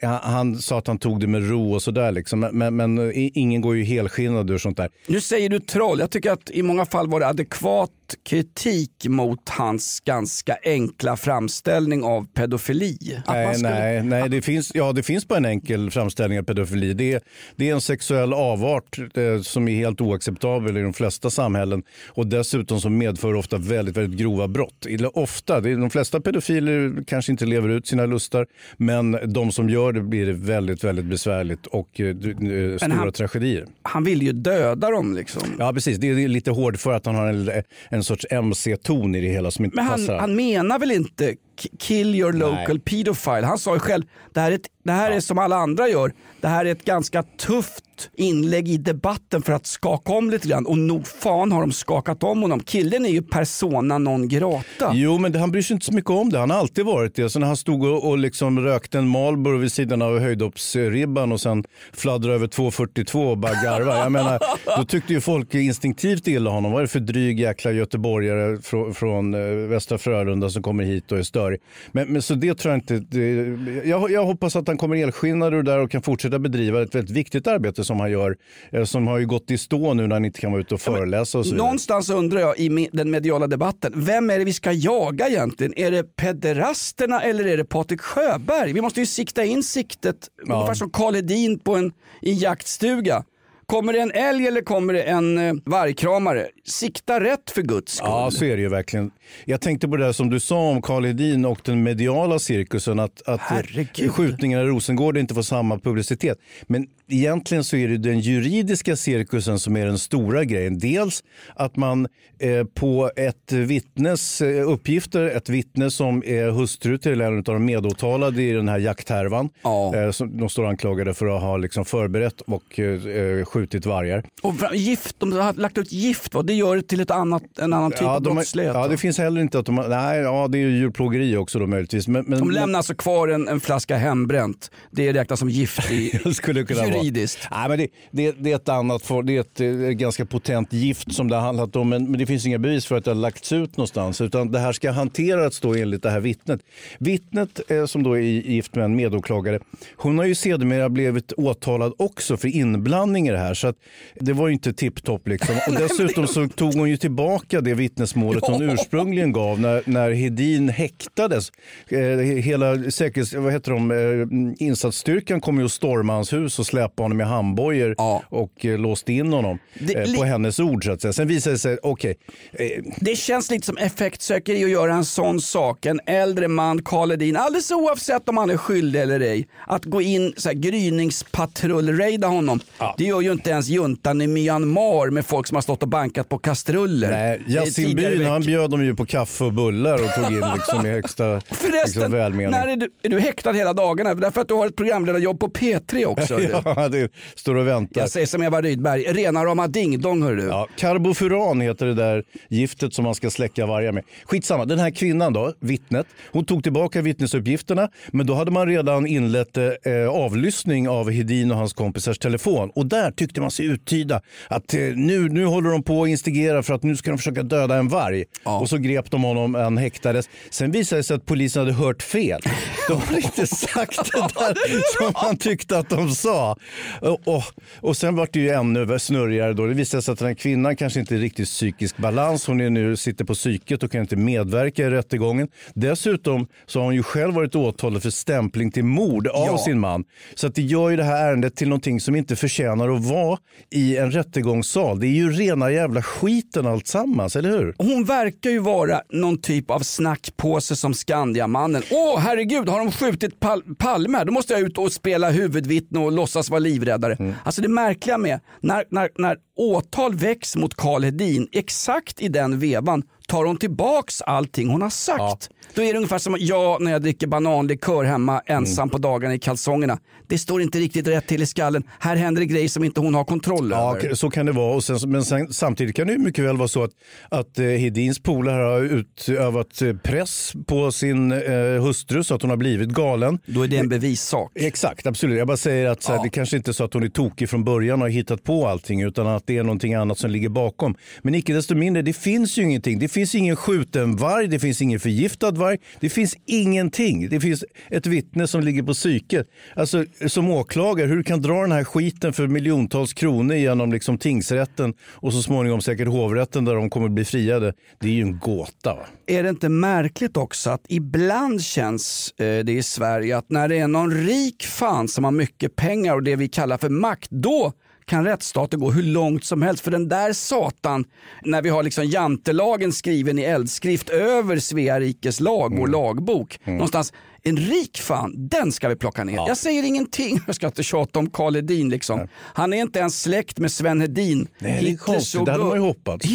[SPEAKER 2] Han, han, sa att han tog det med ro och sådär. Liksom. Men, men, men eh, ingen går ju helskinnad ur sånt där.
[SPEAKER 1] Nu säger du troll. Jag tycker att i många fall var det adekvat kritik mot hans ganska enkla framställning av pedofili. Att
[SPEAKER 2] Nej,
[SPEAKER 1] skulle-
[SPEAKER 2] nej, nej det, finns, ja, det finns bara en enkel framställning av pedofili. Det är, det är en sexuell avart eh, som är helt oacceptabel i de flesta samhällen och dessutom som medför ofta väldigt, väldigt grova brott. Ofta, det är, de flesta pedofiler kanske inte lever ut sina lustar men de som gör det blir det väldigt, väldigt besvärligt och eh, eh, stora
[SPEAKER 1] han-
[SPEAKER 2] tragedier.
[SPEAKER 1] Han vill ju döda dem liksom.
[SPEAKER 2] Ja, precis. Det är lite hårt för att han har en, en sorts MC-ton i det hela som inte
[SPEAKER 1] Men han,
[SPEAKER 2] passar.
[SPEAKER 1] han menar väl inte kill your local pedophile. Han sa ju själv, det här är, ett, det här är som alla andra gör, det här är ett ganska tufft inlägg i debatten för att skaka om lite grann och nog fan har de skakat om honom. Killen är ju persona non grata.
[SPEAKER 2] Jo, men det, han bryr sig inte så mycket om det. Han har alltid varit det. Så när han stod och, och liksom rökte en Marlboro vid sidan av höjdhoppsribban och sen fladdrade över 2.42 och bara garva. Jag menar, då tyckte ju folk instinktivt illa honom. Vad är det för dryg jäkla göteborgare från, från eh, Västra Frölunda som kommer hit och är störig. Men, men så det tror jag inte. Det, jag, jag hoppas att han kommer elskinnad ur där och kan fortsätta bedriva ett väldigt viktigt arbete som han gör. eh, Som har ju gått i stå nu när han inte kan vara ute och föreläsa och så vidare.
[SPEAKER 1] Någonstans undrar jag i den mediala debatten, vem är det vi ska jaga egentligen? Är det pederasterna eller är det Patrik Sjöberg? Vi måste ju sikta in siktet,
[SPEAKER 2] Ja.
[SPEAKER 1] ungefär som Karl Hedin på en, i en jaktstuga. Kommer det en älg eller kommer det en eh, vargkramare? Sikta rätt för guds skull.
[SPEAKER 2] Ja, så är det ju verkligen. Jag tänkte på det där som du sa om Karl Hedin och den mediala cirkusen, att, att
[SPEAKER 1] Herregud.
[SPEAKER 2] skjutningarna i Rosengård inte får samma publicitet. Men egentligen så är det den juridiska cirkusen som är den stora grejen. Dels att man eh, på ett vittnes eh, uppgifter, ett vittne som är hustru till en av de medåtalade i den här jakthärvan, eh, som de står anklagade för att ha liksom förberett och eh, skjutit vargar.
[SPEAKER 1] Och gift, de har lagt ut gift, va? det gör det till ett annat, en annan typ
[SPEAKER 2] Ja,
[SPEAKER 1] av brottslighet.
[SPEAKER 2] ja, det finns heller inte att de har, nej, ja det är ju djurplågeri också då möjligtvis. Men, men,
[SPEAKER 1] de lämnar alltså kvar en, en flaska hembränt. Det räknas som gift i,
[SPEAKER 2] skulle kunna
[SPEAKER 1] juridiskt.
[SPEAKER 2] Nej, men det, det, det är ett annat, det är ett, eh, ganska potent gift som det har handlat om. Men, men det finns inga bevis för att det har lagts ut någonstans. Utan det här ska hanteras då enligt det här vittnet. Vittnet eh, som då är gift med en medåklagare. Hon har ju sedermera blivit åtalad också för inblandning i det här. Så att det var ju inte tipptopp liksom. Och dessutom så tog hon ju tillbaka det vittnesmålet hon ursprungligen gav när, när Hedin häktades. Eh, hela säkerhets, vad heter de, insatsstyrkan kom ju och stormade hans hus och släpade honom i handbojor och eh, låste in honom
[SPEAKER 1] Det-
[SPEAKER 2] eh, på hennes ord så att säga. Sen visade det sig, okej, eh,
[SPEAKER 1] Det känns lite som effektsökeri att göra en sån sak. En äldre man, Karl Hedin, alldeles oavsett om han är skyldig eller ej, att gå in så här, gryningspatrull-raida honom. Det gör ju inte ens juntan i Myanmar med folk som har stått och bankat på kastruller.
[SPEAKER 2] nej, Yasin Byn han bjöd dem ju på kaffe och bullar och tog in liksom i högsta liksom,
[SPEAKER 1] Förresten,
[SPEAKER 2] välmening.
[SPEAKER 1] när är du, är du häktad hela dagarna? Därför att du har ett programledarjobb på P3 också.
[SPEAKER 2] ja, det står och väntar.
[SPEAKER 1] Jag säger som Eva Rydberg, rena rama ding-dong hör du.
[SPEAKER 2] Ja, karbofuran heter det där giftet som man ska släcka vargar med. Skitsamma, den här kvinnan då, vittnet, hon tog tillbaka vittnesuppgifterna men då hade man redan inlett eh, avlyssning av Hedin och hans kompisars telefon och där tyckte man sig uttyda att eh, nu, nu håller de på att instigera för att nu ska de försöka döda en varg. Och så grep de honom, han häktades. Sen visade det sig att polisen hade hört fel. De hade inte sagt det där som man tyckte att de sa. Och, och, och sen var det ju ännu snurrigare då. Det visade sig att den här kvinnan kanske inte är riktigt psykisk balans. Hon är nu, sitter på psyket och kan inte medverka i rättegången. Dessutom så har hon ju själv varit åtalad för stämpling till mord av
[SPEAKER 1] Ja.
[SPEAKER 2] sin man. Så att det gör ju det här ärendet till någonting som inte förtjänar att vara i en rättegångssal. Det är ju rena jävla skiten alltsammans, eller hur?
[SPEAKER 1] Hon verkar ju vara någon typ av snackpåse som Skandiamannen. Åh herregud, har de skjutit Pal Palme? Då måste jag ut och spela huvudvittne och låtsas vara livräddare.
[SPEAKER 2] Mm.
[SPEAKER 1] Alltså det märkliga med när, när, när åtal väcks mot Karl Hedin, exakt i den vevan tar hon tillbaks allting hon har sagt. Då är det ungefär som jag när jag dricker bananlikör hemma ensam
[SPEAKER 2] Mm.
[SPEAKER 1] på dagarna i kalsongerna. Det står inte riktigt rätt till i skallen. Här händer det grejer som inte hon har kontroll
[SPEAKER 2] Ja,
[SPEAKER 1] över.
[SPEAKER 2] så kan det vara. Och sen, men sen, samtidigt kan det ju mycket väl vara så att, att eh, Hedins polare har utövat eh, press på sin eh, hustru så att hon har blivit galen.
[SPEAKER 1] Då är det en bevissak.
[SPEAKER 2] Exakt, absolut. Jag bara säger att här, det kanske inte är så att hon är tokig från början och har hittat på allting utan att det är någonting annat som ligger bakom. Men icke desto mindre, det finns ju ingenting. Det finns finns ingen skjuten varg, det finns ingen förgiftad varg, det finns ingenting. Det finns ett vittne som ligger på psyket. Alltså som åklagare, hur du kan dra den här skiten för miljontals kronor genom liksom tingsrätten och så småningom säkert hovrätten där de kommer bli friade. Det är ju en gåta. Va?
[SPEAKER 1] Är det inte märkligt också att ibland känns eh, det i Sverige att när det är någon rik fan som har mycket pengar och det vi kallar för makt, då kan rättsstaten gå hur långt som helst. För den där satan, när vi har liksom jantelagen skriven i eldskrift över Svea rikes lag, vår lagbok, någonstans, en rik fan, den ska vi plocka ner. Jag säger ingenting, jag ska inte tjata om Karl Hedin liksom. Han är inte ens släkt med Sven Hedin.
[SPEAKER 2] Nej, det är konstigt.
[SPEAKER 1] så
[SPEAKER 2] Det hade man ju hoppats.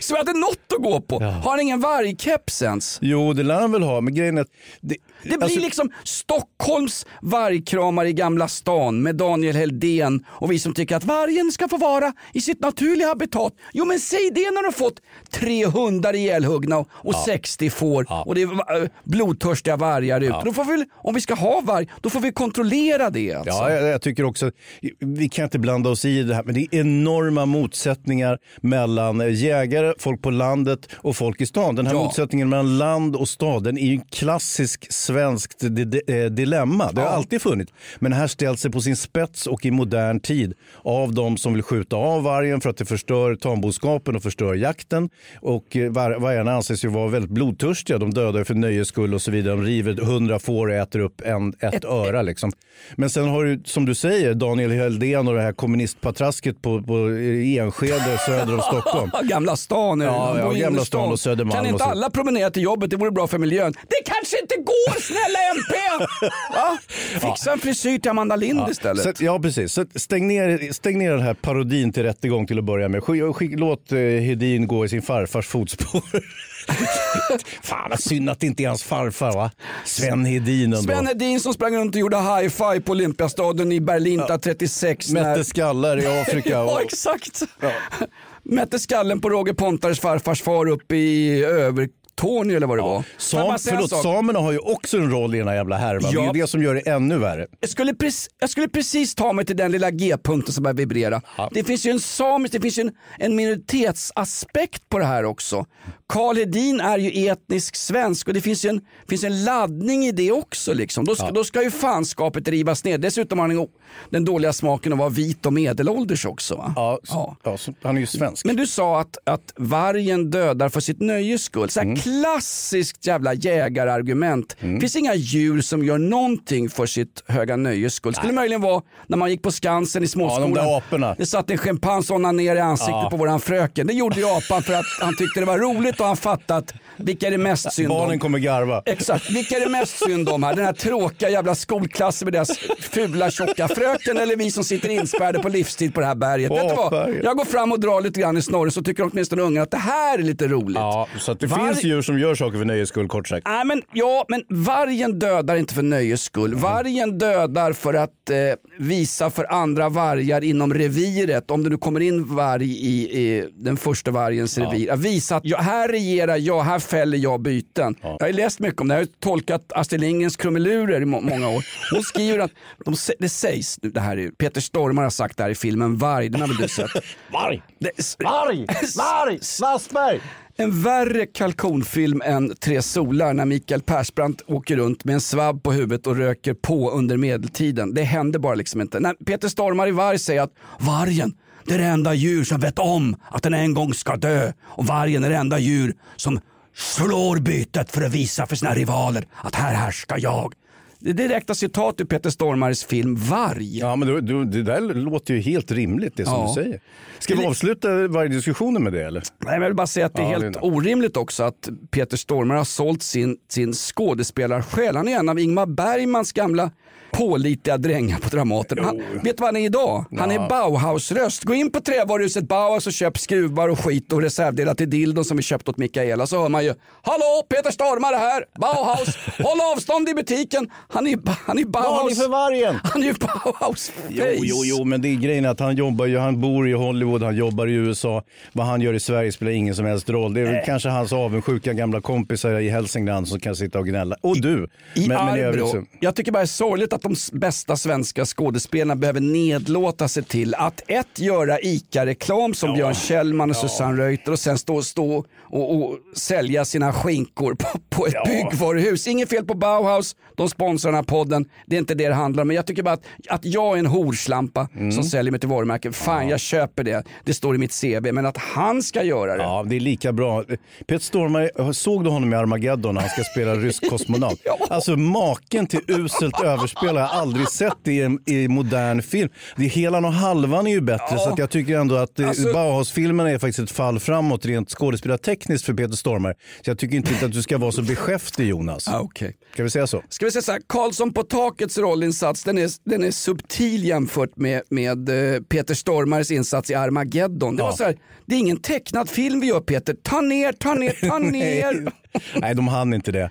[SPEAKER 1] så vi hade något att gå på. Har han ingen vargkeps ens?
[SPEAKER 2] Jo, det lär han väl ha, men grejen är att... Det,
[SPEAKER 1] Det blir
[SPEAKER 2] alltså-
[SPEAKER 1] liksom Stockholms vargkramare i Gamla stan med Daniel Heldén och vi som tycker att vargen ska få vara i sitt naturliga habitat. Jo men säg det när du har fått tre hundar ihjälhuggna och, och 60 får och det är va- blodtörstiga vargar ute. Då får vi, om vi ska ha varg, då får vi kontrollera det. Alltså.
[SPEAKER 2] Ja, jag, jag tycker också, vi kan inte blanda oss i det här, men det är enorma motsättningar mellan eh, jägare, folk på landet och folk i stan. Den här
[SPEAKER 1] Ja.
[SPEAKER 2] motsättningen mellan land och stad, den är ju en klassisk svenskt di- di- eh, dilemma. Det har
[SPEAKER 1] Ja.
[SPEAKER 2] alltid funnits. Men den här ställs sig på sin spets och i modern tid av de som vill skjuta av vargen för att det förstör tamboskapen och förstör jakten. Och eh, var- vargarna anses ju vara väldigt blodtörstiga. De dödar för nöjes skull och så vidare. De river hundra får och äter upp en, ett, öra. Liksom. Men sen har du, som du säger, Daniel Heldén och det här kommunistpatrasket på, på i Enskede söder om Stockholm.
[SPEAKER 1] Gamla stan. det.
[SPEAKER 2] Ja, ja, Gamla stan och Södermalm
[SPEAKER 1] Kan inte alla promenera till jobbet? Det vore bra för miljön. Det kanske inte går snälla MP! Va? Fixa en frisyr till Amanda Lind istället.
[SPEAKER 2] Så, ja, precis. Så stäng, ner, stäng ner den här parodin till rättegång till att börja med. Sk, sk, låt eh, Hedin gå i sin farfars fotspår. Fan vad synd att det inte är hans farfar va? Sven Hedin ändå.
[SPEAKER 1] Sven Hedin som sprang runt och gjorde high-five på Olympiastaden i Berlin ja. 36.
[SPEAKER 2] Mätte skallar i Afrika.
[SPEAKER 1] ja, exakt. Mätte skallen på Roger Pontares farfars far uppe i Övertorneå eller vad det var.
[SPEAKER 2] Sam, förlåt, samerna har ju också en roll i den här jävla härvan. Det är
[SPEAKER 1] Ja.
[SPEAKER 2] ju det som gör det ännu värre.
[SPEAKER 1] Jag skulle, precis, jag skulle precis ta mig till den lilla G-punkten som börjar vibrera. Det finns ju en samisk, det finns ju en, en minoritetsaspekt på det här också. Karl Hedin är ju etnisk svensk och det finns ju en, finns en laddning i det också. Liksom. Då, ska, då ska ju fanskapet rivas ner. Dessutom har han den- dåliga smaken att vara vit och medelålders också. Va?
[SPEAKER 2] Ja, så, ja. så, han är ju svensk.
[SPEAKER 1] Men du sa att, att vargen dödar för sitt nöjes skull. Så
[SPEAKER 2] Mm.
[SPEAKER 1] Klassiskt jävla jägarargument. Det finns inga djur som gör någonting för sitt höga nöjes skull. skulle möjligen vara när man gick på Skansen i småskolan.
[SPEAKER 2] Ja, de där aporna.
[SPEAKER 1] Det satt en schimpans och ner i ansiktet
[SPEAKER 2] Ja.
[SPEAKER 1] på våran fröken. Det gjorde ju apan för att han tyckte det var roligt och han fattat vilka är det mest synd om.
[SPEAKER 2] Barnen kommer garva.
[SPEAKER 1] Exakt, vilka är det mest synd om här? Den här tråkiga jävla skolklassen med deras fula tjocka fröken eller vi som sitter inspärrade på livstid på det här berget?
[SPEAKER 2] På
[SPEAKER 1] Vet du vad? Jag går fram och drar lite grann i snorren så tycker åtminstone ungarna att det här är lite roligt.
[SPEAKER 2] Ja, så det
[SPEAKER 1] Var-
[SPEAKER 2] finns djur som gör saker för nöjes skull kort sagt.
[SPEAKER 1] Nej, men, ja, men vargen dödar inte för nöjes skull. Vargen dödar för att eh, visa för andra vargar inom reviret, om det nu kommer in varg i, i den första vargens revir, att visa att ja, här regerar jag, här fäller jag byten. Jag har läst mycket om det, jag har tolkat Astrid Lindgrens krumelurer i må- många år. Hon skriver att, de, det sägs, det här är, Peter Stormare har sagt det här i filmen Varg, den har väl du sett?
[SPEAKER 2] Varg! Varg! Varg! Wassberg!
[SPEAKER 1] En värre kalkonfilm än Tre solar när Mikael Persbrandt åker runt med en svabb på huvudet och röker på under medeltiden. Det händer bara liksom inte. När Peter Stormare i Varg säger att vargen, det är det enda djur som vet om att den en gång ska dö. Och vargen är det enda djur som slår bytet för att visa för sina rivaler att här härskar jag. Det är direkta citat ur Peter Stormares film Varg.
[SPEAKER 2] Ja, men du, du, det där låter ju helt rimligt det som
[SPEAKER 1] Ja.
[SPEAKER 2] du säger. Ska vi avsluta varje diskussionen med det eller?
[SPEAKER 1] Nej, men jag vill bara säga att det är
[SPEAKER 2] Ja,
[SPEAKER 1] helt
[SPEAKER 2] det är-
[SPEAKER 1] orimligt också att Peter Stormare har sålt sin, sin skådespelarsjäl. Han är en av Ingmar Bergmans gamla pålitliga drängar på Dramaten. Han, vet du vad han är idag? Han är Bauhaus-röst. Gå in på trävaruhuset Bauhaus och köp skruvar och skit och reservdelar till dildon som vi köpt åt Mikaela. Så hör man ju Hallå Peter Stormare här, Bauhaus, håll avstånd i butiken. Han är, han är Bauhaus.
[SPEAKER 2] För vargen!
[SPEAKER 1] Han är ju Bauhaus
[SPEAKER 2] Jo, jo, jo, men det är grejen att han jobbar ju, han bor i Hollywood, han jobbar i USA. Vad han gör i Sverige spelar ingen som helst roll. Det är väl kanske hans avundsjuka gamla kompisar i Hälsingland som kan sitta och gnälla. Och du!
[SPEAKER 1] I
[SPEAKER 2] men, men i
[SPEAKER 1] Arbro.
[SPEAKER 2] så-
[SPEAKER 1] Jag tycker bara det är sorgligt att de s- bästa svenska skådespelarna behöver nedlåta sig till att ett, göra ICA-reklam som Björn Kjellman och Susanne Reuter och sen stå, stå och, och sälja sina skinkor på, på ett byggvaruhus. Inget fel på Bauhaus, de sponsrar den här podden. Det är inte det det handlar om. Men jag tycker bara att, att jag är en horslampa
[SPEAKER 2] Mm.
[SPEAKER 1] som säljer mig till varumärken. Fan, jag köper det. Det står i mitt CV. Men att han ska göra det.
[SPEAKER 2] Ja, det är lika bra. Peter Stormare, såg du honom i Armageddon när han ska spela rysk kosmonaut? Alltså maken till uselt överspel har jag aldrig sett i, en, i modern film. Det är Helan och halvan är ju bättre
[SPEAKER 1] Ja.
[SPEAKER 2] så jag tycker ändå att
[SPEAKER 1] Alltså-
[SPEAKER 2] alltså... Bauhaus-filmerna är faktiskt ett fall framåt rent skådespelartekniskt för Peter Stormare. Så jag tycker inte att du ska vara så beskäftig Jonas.
[SPEAKER 1] Ah, okay.
[SPEAKER 2] Ska vi säga så?
[SPEAKER 1] Ska vi säga så här, Karlsson på takets rollinsats den är, den är subtil jämfört med, med eh, Peter Stormares insats i Armageddon. Det, var så här, det är ingen tecknad film vi gör Peter, ta ner, ta ner, ta ner.
[SPEAKER 2] Nej, de hann inte det.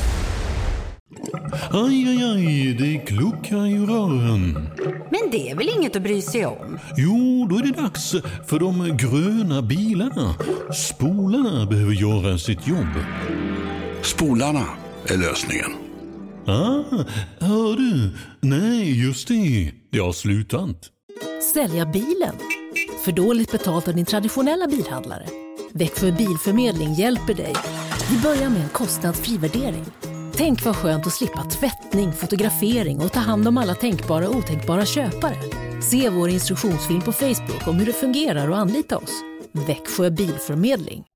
[SPEAKER 9] Aj, aj, aj, det kluckar i rören.
[SPEAKER 10] Men det är väl inget att bry sig om?
[SPEAKER 9] Jo, då är det dags för de gröna bilarna. Spolarna behöver göra sitt jobb.
[SPEAKER 11] Spolarna är lösningen.
[SPEAKER 9] Ah, hör du? Nej, just det. Det har slutat.
[SPEAKER 12] Sälja bilen? För dåligt betalt av din traditionella bilhandlare? Växjö Bilförmedling hjälper dig. Vi börjar med en kostnadsfri värdering. Tänk vad skönt att slippa tvättning, fotografering och ta hand om alla tänkbara och otänkbara köpare. Se vår instruktionsfilm på Facebook om hur det fungerar och anlita oss. Växjö Bilförmedling.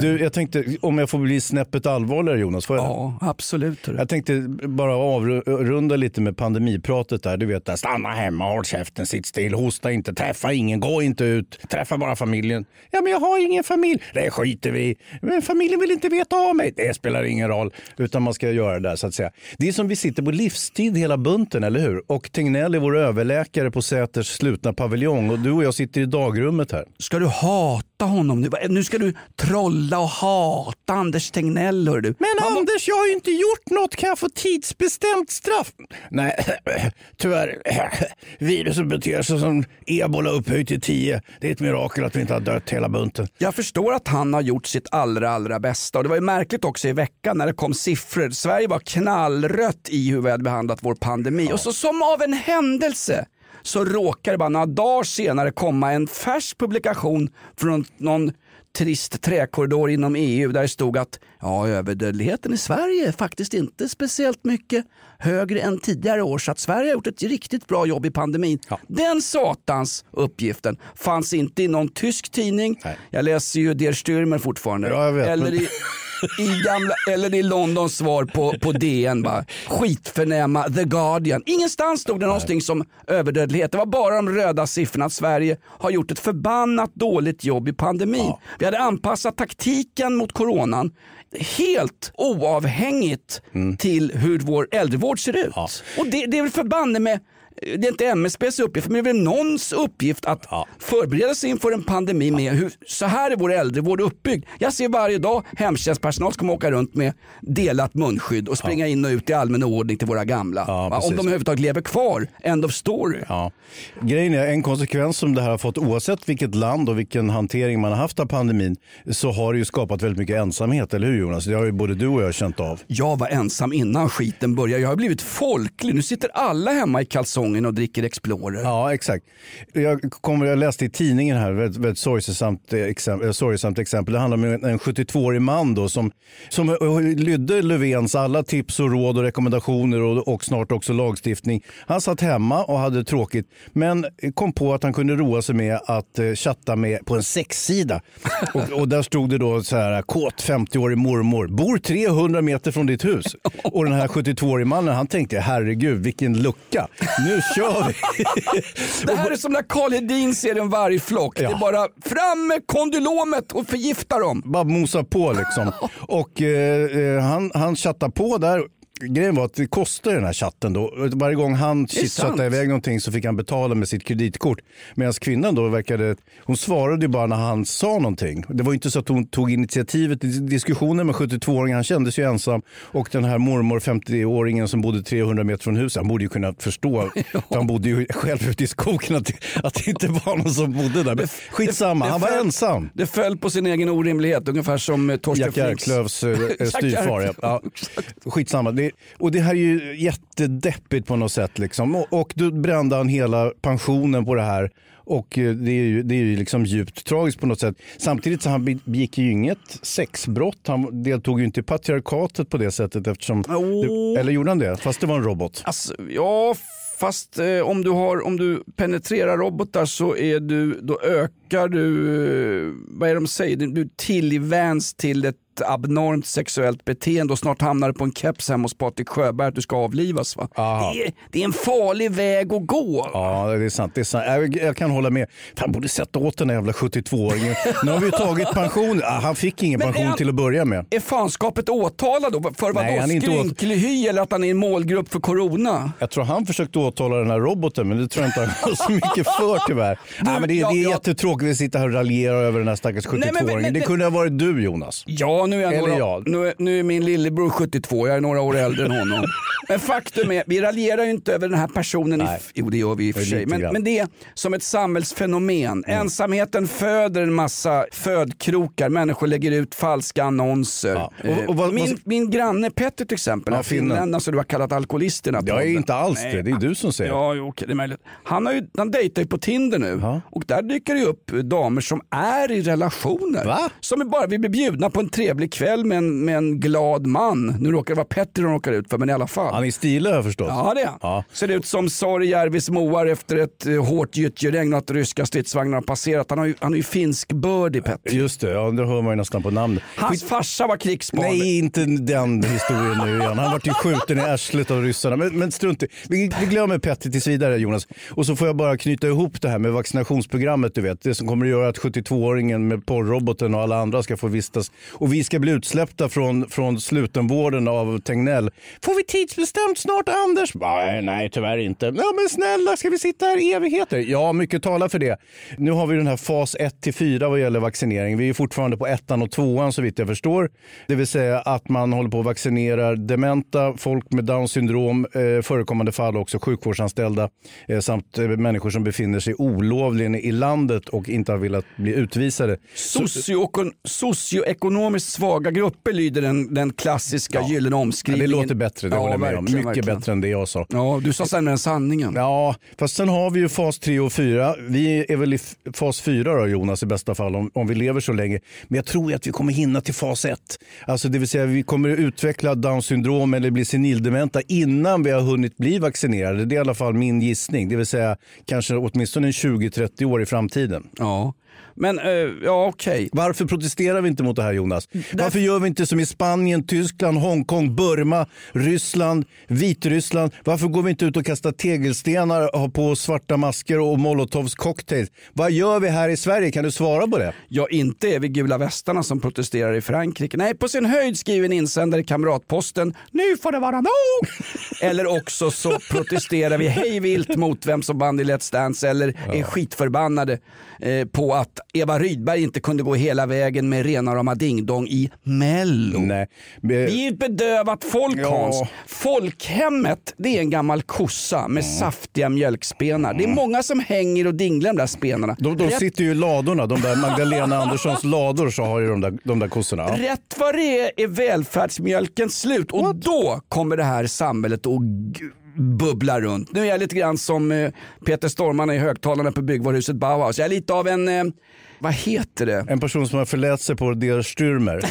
[SPEAKER 2] Du, jag tänkte, om jag får bli snäppet allvarligare Jonas, får jag
[SPEAKER 1] Ja, absolut.
[SPEAKER 2] Jag tänkte bara avrunda lite med pandemipratet där. Du vet, där, stanna hemma, håll käften, sitt still, hosta inte, träffa ingen, gå inte ut, träffa bara familjen. Ja, men jag har ingen familj. Det skiter vi. Men familjen vill inte veta av mig. Det spelar ingen roll, utan man ska göra det där så att säga. Det är som vi sitter på livstid hela bunten, eller hur? Och Tegnell är vår överläkare på Säters slutna paviljong och du och jag sitter i dagrummet här.
[SPEAKER 1] Ska du hata honom nu? Nu ska du trolla och hata Anders Tegnell hör du.
[SPEAKER 2] Men Anders, jag har ju inte gjort något. Kan jag få tidsbestämt straff? Nej, tyvärr. Viruset beter sig som ebola upphöjt till 10. Det är ett mirakel att vi inte har dött hela bunten.
[SPEAKER 1] Jag förstår att han har gjort sitt allra, allra bästa. Och det var ju märkligt också i veckan när det kom siffror. Sverige var knallrött i hur vi hade behandlat vår pandemi. Och så som av en händelse så råkar det bara några dagar senare komma en färsk publikation från någon trist träkorridor inom EU där det stod att ja, överdödligheten i Sverige är faktiskt inte speciellt mycket högre än tidigare år så att Sverige har gjort ett riktigt bra jobb i pandemin. Den satans uppgiften fanns inte i någon tysk tidning. Jag läser ju Der Stürmer fortfarande.
[SPEAKER 2] Ja, vet,
[SPEAKER 1] eller, i, i gamla, eller i Londons svar på, på DN. Bara. Skitförnäma The Guardian. Ingenstans stod det någonting som överdödlighet. Det var bara de röda siffrorna att Sverige har gjort ett förbannat dåligt jobb i pandemin. Vi hade anpassat taktiken mot coronan helt oavhängigt till hur vår äldrevård ser ut. Och det, det är väl förbanne med det är inte MSBs uppgift, men det är väl någons uppgift att förbereda sig inför en pandemi med hur, så här är vår äldrevård uppbyggd. Jag ser varje dag hemtjänstpersonal som kommer åka runt med delat munskydd och springa in och ut i allmän ordning till våra gamla.
[SPEAKER 2] Precis.
[SPEAKER 1] Om de överhuvudtaget lever kvar, end of story.
[SPEAKER 2] Ja. Grejen är en konsekvens som det här har fått oavsett vilket land och vilken hantering man har haft av pandemin så har det ju skapat väldigt mycket ensamhet, eller hur Jonas? Det har ju både du och jag känt av.
[SPEAKER 1] Jag var ensam innan skiten började. Jag har blivit folklig. Nu sitter alla hemma i kalsongen och dricker Explorer.
[SPEAKER 2] Ja, exakt. Jag, kommer, jag läste i tidningen här, väldigt, väldigt sorgsamt, exempel, eh, exempel. Det handlar om en, en 72-årig man då, som, som eh, lydde Löfvens alla tips och råd och rekommendationer och, och snart också lagstiftning. Han satt hemma och hade tråkigt, men kom på att han kunde roa sig med att eh, chatta med på en sexsida. och, och där stod det då så här, kåt 50-årig mormor, bor 300 meter från ditt hus. Och den här 72-årige mannen, han tänkte, herregud vilken lucka. Nu kör vi!
[SPEAKER 1] Det här är som när Karl Hedin ser en vargflock. Det är bara fram med kondylomet och förgifta dem.
[SPEAKER 2] Bara mosa på liksom. Och eh, eh, han, han chattar på där. Grejen var att det kostar den här chatten då. Varje gång han chattade iväg någonting så fick han betala med sitt kreditkort. Medan kvinnan då verkade, hon svarade ju bara när han sa någonting. Det var ju inte så att hon tog initiativet i diskussionen med 72-åringen. Han kändes ju ensam. Och den här mormor 50-åringen som bodde 300 meter från huset, han borde ju kunna förstå. för Han bodde ju själv ute i skogen att, att det inte var någon som bodde där. Men skitsamma,
[SPEAKER 1] det
[SPEAKER 2] han var ensam.
[SPEAKER 1] Det föll på sin egen orimlighet, ungefär som eh, Torsten
[SPEAKER 2] Jack
[SPEAKER 1] Flinks.
[SPEAKER 2] Eh,
[SPEAKER 1] Jack
[SPEAKER 2] styvfar. Ja.
[SPEAKER 1] Järklöv.
[SPEAKER 2] Ja. Skitsamma. Det, är, och det här är ju jättedeppigt på något sätt. Liksom. Och, och då brände han hela pensionen på det här. Och eh, det är ju, det är ju liksom djupt tragiskt på något sätt. Samtidigt så han be- begick ju inget sexbrott. Han deltog ju inte i patriarkatet på det sättet eftersom... Det, eller gjorde han det? Fast det var en robot.
[SPEAKER 1] Alltså, ja, fast eh, om, du har, om du penetrerar robotar så är du, då ökar du, eh, vad är det de säger, du tillvänds till ett abnormt sexuellt beteende och snart hamnar du på en keps hemma hos Patrik Sjöberg att du ska avlivas. Va? Det, är, det är en farlig väg att gå.
[SPEAKER 2] Ja, det är sant. Det är sant. Jag, jag kan hålla med. Han borde sätta åt den där jävla 72-åringen. Nu har vi ju tagit pension. Ah, Han fick ingen
[SPEAKER 1] Men
[SPEAKER 2] pension
[SPEAKER 1] han-
[SPEAKER 2] till att börja med.
[SPEAKER 1] Är fanskapet åtalad då? För vadå? Skrynklig hy eller att han är en målgrupp för corona?
[SPEAKER 2] Jag tror han försökte åtala den här roboten men det tror jag inte han har så mycket för tyvärr. Nej, men det,
[SPEAKER 1] ja,
[SPEAKER 2] det är
[SPEAKER 1] ja.
[SPEAKER 2] jättetråkigt att sitta här och raljera över den här stackars 72-åringen.
[SPEAKER 1] Nej, men- men- men-
[SPEAKER 2] det kunde ha varit du Jonas.
[SPEAKER 1] Ja, nu är, jag
[SPEAKER 2] Eller
[SPEAKER 1] några,
[SPEAKER 2] jag.
[SPEAKER 1] Nu, nu är min lillebror 72, jag är några år äldre än honom. Men faktum är, vi raljerar ju inte över den här personen. I,
[SPEAKER 2] Nej.
[SPEAKER 1] jo, det gör vi i och för sig. Men, men det är som ett samhällsfenomen. Ensamheten föder en massa födkrokar. Människor lägger ut falska annonser.
[SPEAKER 2] Ja. Och- och vad-
[SPEAKER 1] min,
[SPEAKER 2] vad-
[SPEAKER 1] min granne Petter till exempel,
[SPEAKER 2] Ja,
[SPEAKER 1] finländarna som du har kallat alkoholisterna.
[SPEAKER 2] Jag är inte alls
[SPEAKER 1] Nej.
[SPEAKER 2] det, det är du som säger.
[SPEAKER 1] Ja, jo, okej, det är. Han, har ju, han dejtar ju på Tinder nu
[SPEAKER 2] Ja.
[SPEAKER 1] och där dyker det upp damer som är i relationer.
[SPEAKER 2] Va?
[SPEAKER 1] Som bara vill bli bjudna på en trevlig kväll med en, med en glad man. Nu råkar det vara Petter de råkar ut för, men i alla fall.
[SPEAKER 2] Han är stilig har jag förstått.
[SPEAKER 1] Ja det är.
[SPEAKER 2] Ja.
[SPEAKER 1] Ser ut som Sorjärvis moar efter ett eh, hårt gyttjeregn och att ryska stridsvagnar har passerat. Han har ju, han är ju finskbördig Petter.
[SPEAKER 2] Just det, ja, det hör man ju nästan på namnet.
[SPEAKER 1] Hans farsa var krigsbarn.
[SPEAKER 2] Nej, inte den historien nu igen. Han vart ju skjuten i arslet av ryssarna. Men, men strunt i. vi, vi glömmer Petter tills vidare Jonas. Och så får jag bara knyta ihop det här med vaccinationsprogrammet. Du vet. Det som kommer att göra att 72-åringen med porrroboten och alla andra ska få vistas. Och vi ska bli utsläppta från, från slutenvården av Tegnell. Får vi tidsbestämt snart Anders? Nej, nej tyvärr inte. Ja, men snälla, ska vi sitta här i evigheter? Ja, mycket talar för det. Nu har vi den här fas 1 till 4 vad gäller vaccinering. Vi är fortfarande på ettan och tvåan så vitt jag förstår. Det vill säga att man håller på att vaccinera dementa, folk med down syndrom, eh, förekommande fall också sjukvårdsanställda eh, samt eh, människor som befinner sig olovligen i landet och inte har velat bli utvisade.
[SPEAKER 1] Socioekon- socioekonomiskt svaga grupper lyder den, den klassiska gyllene
[SPEAKER 2] Ja, det
[SPEAKER 1] omskrivningen.
[SPEAKER 2] låter bättre, det håller jag med om. Mycket
[SPEAKER 1] verkligen.
[SPEAKER 2] bättre än det jag sa.
[SPEAKER 1] Ja, du sa sämre än sanningen.
[SPEAKER 2] Ja, fast sen har vi ju fas 3 och 4. Vi är väl i fas 4 då Jonas i bästa fall om, om vi lever så länge. Men jag tror att vi kommer hinna till fas 1. Alltså det vill säga vi kommer att utveckla down syndrom eller bli senildementa innan vi har hunnit bli vaccinerade. Det är i alla fall min gissning. Det vill säga kanske åtminstone en 20-30 år i framtiden.
[SPEAKER 1] Ja, men eh, ja okej.
[SPEAKER 2] Varför protesterar vi inte mot det här Jonas? Varför gör vi inte som i Spanien, Tyskland, Hongkong, Burma, Ryssland, Vitryssland? Varför går vi inte ut och kastar tegelstenar, har på svarta masker och molotovs cocktails? Vad gör vi här i Sverige? Kan du svara på det?
[SPEAKER 1] Ja, inte är vi gula västarna som protesterar i Frankrike. Nej, på sin höjd skriver en insändare i Kamratposten, nu får det vara nog! eller också så protesterar vi hej vilt mot vem som vann i Let's Dance eller är skitförbannade eh, på att Eva Rydberg inte kunde gå hela vägen med rena rama ding-dong i Mello.
[SPEAKER 2] Nej.
[SPEAKER 1] Vi är ett bedövat folk
[SPEAKER 2] Ja.
[SPEAKER 1] Hans. Folkhemmet det är en gammal kossa med saftiga mjölkspenar. Det är många som hänger och dinglar de där spenarna.
[SPEAKER 2] De, de
[SPEAKER 1] Rätt
[SPEAKER 2] sitter ju i ladorna, de där Magdalena Anderssons lador så har ju de där, de där kossorna.
[SPEAKER 1] Rätt vad det är är välfärdsmjölken slut och då kommer det här samhället att g- bubbla runt. Nu är jag lite grann som eh, Peter Stormarna i högtalarna på byggvaruhuset Bauhaus. Jag är lite av en, eh, vad heter det?
[SPEAKER 2] En person som har förlät sig på Der Stürmer,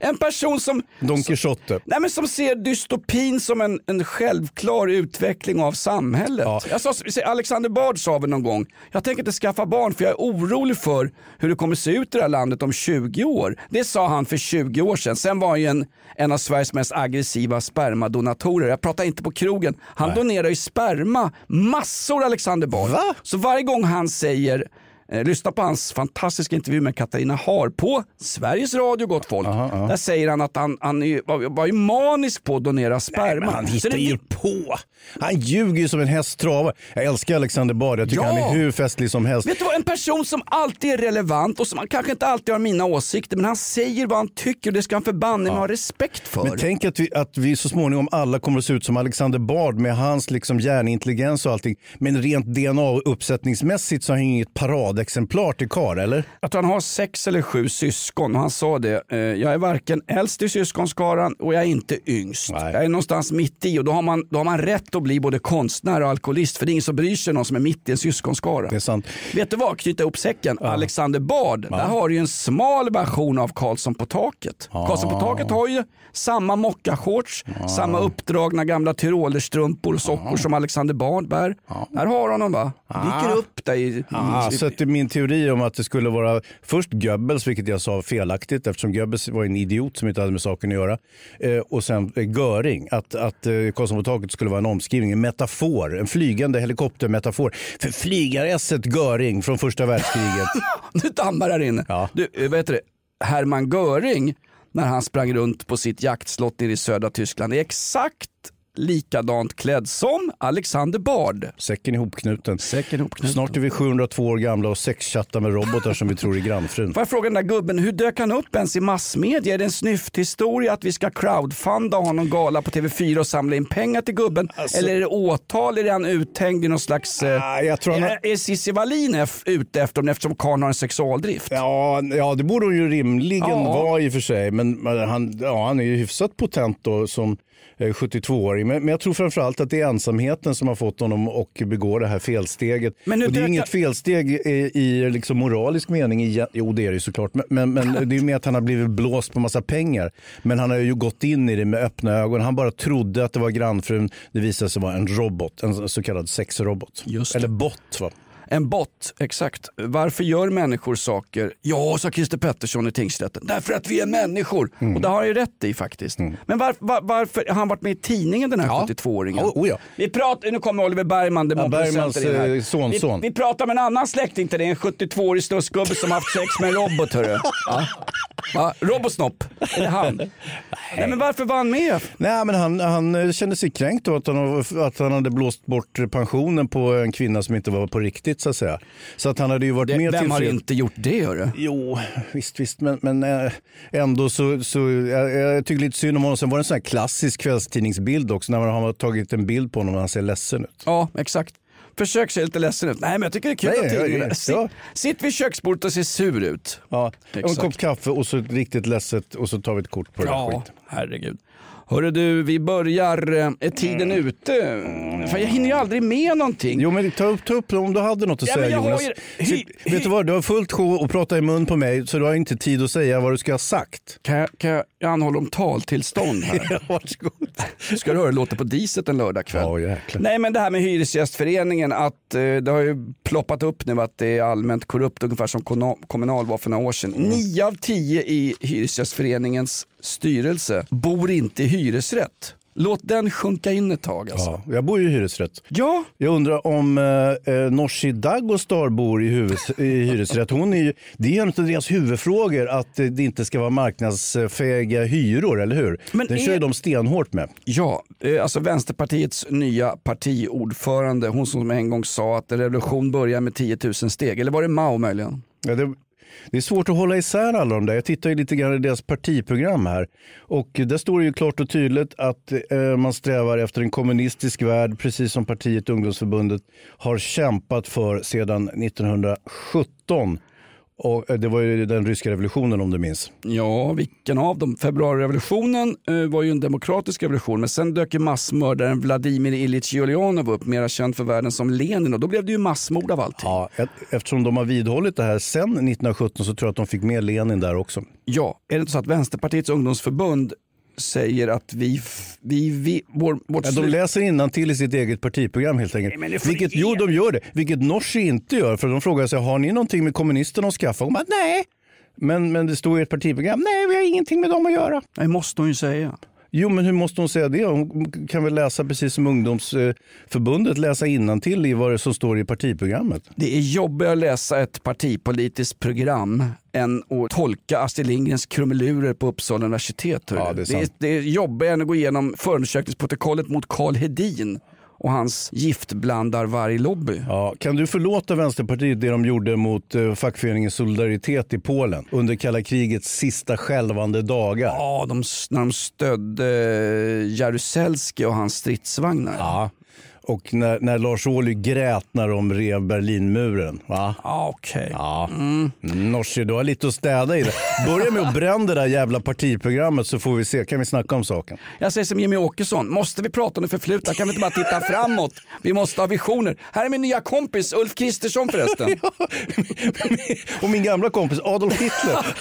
[SPEAKER 1] en, person som,
[SPEAKER 2] Don Quijote.
[SPEAKER 1] nej men som ser dystopin som en, en självklar utveckling av samhället.
[SPEAKER 2] Ja.
[SPEAKER 1] Jag sa, Alexander Bard sa väl någon gång, jag tänker inte skaffa barn för jag är orolig för hur det kommer se ut i det här landet om 20 år. Det sa han för 20 år sedan. Sen var han ju en, en av Sveriges mest aggressiva spermadonatorer. Jag pratar inte på krogen. Han donerar ju sperma, massor Alexander Bard.
[SPEAKER 2] Va?
[SPEAKER 1] Så varje gång han säger lyssna på hans fantastiska intervju med Katarina Har på Sveriges Radio gott folk. Där säger han att han, han är, var, ju manisk på att donera sperma.
[SPEAKER 2] Men han hittar
[SPEAKER 1] det-
[SPEAKER 2] ju på. Han ljuger ju som en häst travar. Jag älskar Alexander Bard. Jag tycker
[SPEAKER 1] Ja.
[SPEAKER 2] han är hur festlig som helst.
[SPEAKER 1] Vet du vad, en person som alltid är relevant och som kanske inte alltid har mina åsikter men han säger vad han tycker och det ska han förbanne mig ha respekt för.
[SPEAKER 2] Men tänk att vi, att vi så småningom alla kommer att se ut som Alexander Bard med hans liksom hjärnintelligens och allting. Men rent DNA och uppsättningsmässigt så har han inget standardexemplar till kar, eller?
[SPEAKER 1] Tror han har sex eller sju syskon och han sa det. eh, Jag är varken äldst i syskonskaran och jag är inte yngst. Jag är någonstans mitt i och då har, man, då har man rätt att bli både konstnär och alkoholist för det är ingen som bryr sig någon som är mitt i en syskonskara.
[SPEAKER 2] Det är sant.
[SPEAKER 1] Vet du vad, knyta ihop säcken. Alexander Bard, där har du ju en smal version av Karlsson på taket. Karlsson på taket har ju samma mockashorts, samma uppdragna gamla tyrolerstrumpor och sockor som Alexander Bard bär. Där har honom va? Viker upp dig. i-
[SPEAKER 2] Ah, att det är min teori om att det skulle vara först Goebbels, vilket jag sa felaktigt eftersom Goebbels var en idiot som inte hade med saken att göra. Eh, och sen eh, Göring, att, att eh, taket skulle vara en omskrivning, en metafor, en flygande helikoptermetafor för flygaresset Göring från första världskriget.
[SPEAKER 1] Nu dammar här inne. Du, eh, vad heter det? Hermann Göring, när han sprang runt på sitt jaktslott nere i södra Tyskland, är exakt likadant klädd som Alexander Bard.
[SPEAKER 2] Säcken ihopknuten.
[SPEAKER 1] Säcken ihopknuten.
[SPEAKER 2] Snart är vi 702 år gamla och sexchattar med robotar som vi tror är grannfrun.
[SPEAKER 1] Får jag fråga den där gubben, hur dök han upp ens i massmedia? Är det en snyfthistoria att vi ska crowdfunda och ha någon gala på TV4 och samla in pengar till gubben?
[SPEAKER 2] Alltså-
[SPEAKER 1] Eller är det åtal? Är han uthängd i någon slags... Eh,
[SPEAKER 2] jag tror han
[SPEAKER 1] är, är Cissi Wallin ute efter honom eftersom karln har en sexualdrift?
[SPEAKER 2] Ja, ja, det borde hon ju rimligen
[SPEAKER 1] Ja.
[SPEAKER 2] vara i och för sig. Men han, ja, han är ju hyfsat potent då som 72-åring. Men, men jag tror framförallt att det är ensamheten som har fått honom att begå det här felsteget.
[SPEAKER 1] Men
[SPEAKER 2] och det är
[SPEAKER 1] dök
[SPEAKER 2] inget
[SPEAKER 1] jag-
[SPEAKER 2] felsteg i, i liksom moralisk mening. I, jo, det är det ju såklart. Men, men, det är med att han har blivit blåst på massa pengar. Men han har ju gått in i det med öppna ögon. Han bara trodde att det var grannfrun. Det visade sig vara en robot, en så kallad sexrobot. Eller bot. Va?
[SPEAKER 1] En bot, exakt. Varför gör människor saker? Ja, sa Christer Pettersson i tingsrätten. Därför att vi är människor.
[SPEAKER 2] Mm.
[SPEAKER 1] Och det har han ju rätt i faktiskt. Men var, var, varför har han varit med i tidningen den här 72-åringen?
[SPEAKER 2] Ja, oh ja.
[SPEAKER 1] Vi pratar, nu kommer Oliver Bergman, demonprocenten
[SPEAKER 2] Bergmans, eh, sonson.
[SPEAKER 1] Vi, vi pratar med en annan släkting till det, en 72-årig slussgubbe som haft sex med en robot. Hörru. Ja. Ja, Robosnopp, är det han? Nej. men varför var han med?
[SPEAKER 2] Nej, men han, han eh, kände sig kränkt då att han, att han hade blåst bort pensionen på en kvinna som inte var på riktigt så att säga. Så att han hade ju varit med
[SPEAKER 1] Vem
[SPEAKER 2] till
[SPEAKER 1] har inte gjort det? Hörru?
[SPEAKER 2] Jo, visst, visst, men, men eh, ändå så, så jag, jag tycker lite synd om honom. Sen var det en sån här klassisk kvällstidningsbild också när man har tagit en bild på honom och han ser ledsen ut.
[SPEAKER 1] Ja, exakt. Försök se lite ledsen ut. Nej, men jag tycker det är kul
[SPEAKER 2] Nej,
[SPEAKER 1] att
[SPEAKER 2] ja,
[SPEAKER 1] tidningen...
[SPEAKER 2] ja,
[SPEAKER 1] Sitt, vid köksbordet och se sur ut.
[SPEAKER 2] Ja, och en
[SPEAKER 1] Exakt.
[SPEAKER 2] kopp kaffe och så riktigt ledset och så tar vi ett kort på det
[SPEAKER 1] Ja, herregud. Hörru du, vi börjar... eh, Är tiden ute? Fan, jag hinner ju aldrig med någonting.
[SPEAKER 2] Jo men ta upp, ta upp om du hade något att
[SPEAKER 1] Ja,
[SPEAKER 2] säga Jonas.
[SPEAKER 1] ju-
[SPEAKER 2] vet du vad, du har fullt sjå att prata i mun på mig så du har inte tid att säga vad du ska ha sagt.
[SPEAKER 1] Kan jag, kan jag, jag anhåller om taltillstånd här.
[SPEAKER 2] Varsågod.
[SPEAKER 1] Ska du höra låter på diset en lördagkväll.
[SPEAKER 2] Jäklar.
[SPEAKER 1] Nej men det här med Hyresgästföreningen, att eh, det har ju ploppat upp nu att det är allmänt korrupt ungefär som Kommunal var för några år sedan.
[SPEAKER 2] Mm.
[SPEAKER 1] Nio av tio i Hyresgästföreningens styrelse bor inte i hyresrätt. Låt den sjunka in ett tag alltså.
[SPEAKER 2] Ja, jag bor ju i hyresrätt.
[SPEAKER 1] Ja.
[SPEAKER 2] Jag undrar om eh, eh, Nooshi Dagostar bor i, huvud, i hyresrätt. Hon är ju, det är en av deras huvudfrågor att det inte ska vara marknadsfähiga hyror, eller hur?
[SPEAKER 1] Men
[SPEAKER 2] Den
[SPEAKER 1] är-
[SPEAKER 2] kör ju de stenhårt med.
[SPEAKER 1] Ja, eh, alltså Vänsterpartiets nya partiordförande, hon som en gång sa att en revolution börjar med 10 000 steg. Eller var det Mao möjligen?
[SPEAKER 2] Ja, det, det är svårt att hålla isär alla de där. Jag tittar ju lite grann i deras partiprogram här. Och där står det ju klart och tydligt att eh, man strävar efter en kommunistisk värld, precis som partiet Ungdomsförbundet har kämpat för sedan 1917. Och eh, det var ju den ryska revolutionen om du minns.
[SPEAKER 1] Ja, vilken av dem? Februarirevolutionen eh, var ju en demokratisk revolution men sen dök ju massmördaren Vladimir Ilyich Ulyanov upp, mera känd för världen som Lenin och då blev det ju massmord av allting.
[SPEAKER 2] Ja, eftersom de har vidhållit det här sedan 1917 så tror jag att de fick med Lenin där också.
[SPEAKER 1] Ja, är det inte så att Vänsterpartiets ungdomsförbund säger att vi, vi, vi vår, vårt
[SPEAKER 2] Ja, de läser till i sitt eget partiprogram helt enkelt.
[SPEAKER 1] Nej,
[SPEAKER 2] Vilket, jo, de gör det. Vilket Nooshi inte gör. För de frågar sig, har ni någonting med kommunisterna att skaffa? Och man, nej. Men, men det står i ett partiprogram, nej vi har ingenting med dem att göra.
[SPEAKER 1] Det måste hon ju säga.
[SPEAKER 2] Jo, men hur måste hon säga det? Hon kan väl läsa precis som ungdomsförbundet, läsa innantill i vad det som står i partiprogrammet.
[SPEAKER 1] Det är jobbigare att läsa ett partipolitiskt program än att tolka Astrid Lindgrens krumelurer på Uppsala universitet.
[SPEAKER 2] Ja, det är
[SPEAKER 1] det, är, det är jobbigare än att gå igenom förundersökningsprotokollet mot Karl Hedin och hans giftblandarvarglobby.
[SPEAKER 2] Ja, kan du förlåta Vänsterpartiet det de gjorde mot eh, fackföreningen Solidaritet i Polen under kalla krigets sista skälvande dagar?
[SPEAKER 1] Ja, de, när de stödde Jaruzelski och hans stridsvagnar.
[SPEAKER 2] Ja. Och när, när Lars Ohly grät när de rev Berlinmuren. Va?
[SPEAKER 1] Ah, Okej.
[SPEAKER 2] Ja. Mm. Norsi, du har lite att städa i det. Börja med att bränna det där jävla partiprogrammet så får vi se. Kan vi snacka om saken?
[SPEAKER 1] Jag säger som Jimmy Åkesson, måste vi prata om det förflutna? Kan vi inte bara titta framåt? Vi måste ha visioner. Här är min nya kompis Ulf Kristersson förresten.
[SPEAKER 2] och min gamla kompis Adolf Hitler.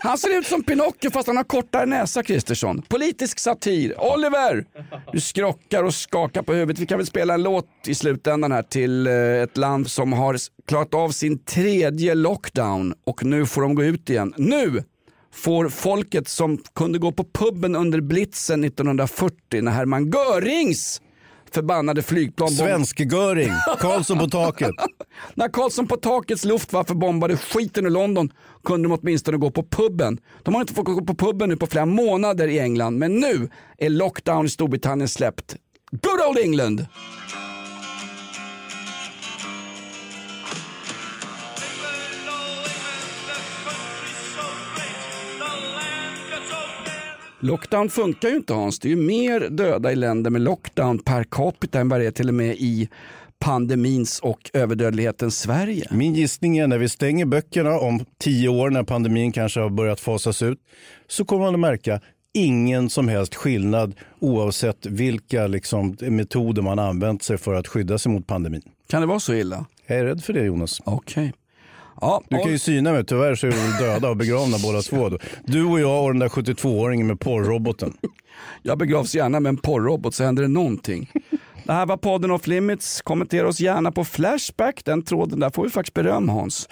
[SPEAKER 1] Han ser ut som Pinocchio fast han har kortare näsa Kristersson. Politisk satir. Oliver! Du skrockar och skakar på huvudet. Vi kan väl spela en låt i slutändan här till eh, ett land som har klarat av sin tredje lockdown och nu får de gå ut igen. Nu får folket som kunde gå på puben under blitzen 1940 när Hermann Görings förbannade flygplan
[SPEAKER 2] Svensk-Göring, Karlsson på taket.
[SPEAKER 1] När Karlsson på takets Luftwaffe bombade skiten ur London kunde de åtminstone gå på puben. De har inte fått gå på puben nu på flera månader i England men nu är lockdown i Storbritannien släppt. Good old England! Lockdown funkar ju inte Hans. Det är ju mer döda i länder med lockdown per capita än vad det är till och med i pandemins och överdödlighetens Sverige.
[SPEAKER 2] Min gissning är när vi stänger böckerna om tio år när pandemin kanske har börjat fasas ut så kommer man att märka ingen som helst skillnad oavsett vilka liksom, metoder man använt sig för att skydda sig mot pandemin.
[SPEAKER 1] Kan det vara så illa?
[SPEAKER 2] Jag är rädd för det Jonas.
[SPEAKER 1] Okej. Ja,
[SPEAKER 2] Du kan ju syna mig, tyvärr så är vi döda och begravna båda två. Då. Du och jag och den där 72-åringen med porrroboten.
[SPEAKER 1] Jag begravs gärna med en porrrobot så händer det någonting. Det här var podden Off Limits. Kommentera oss gärna på Flashback. Den tråden där får vi faktiskt beröm Hans.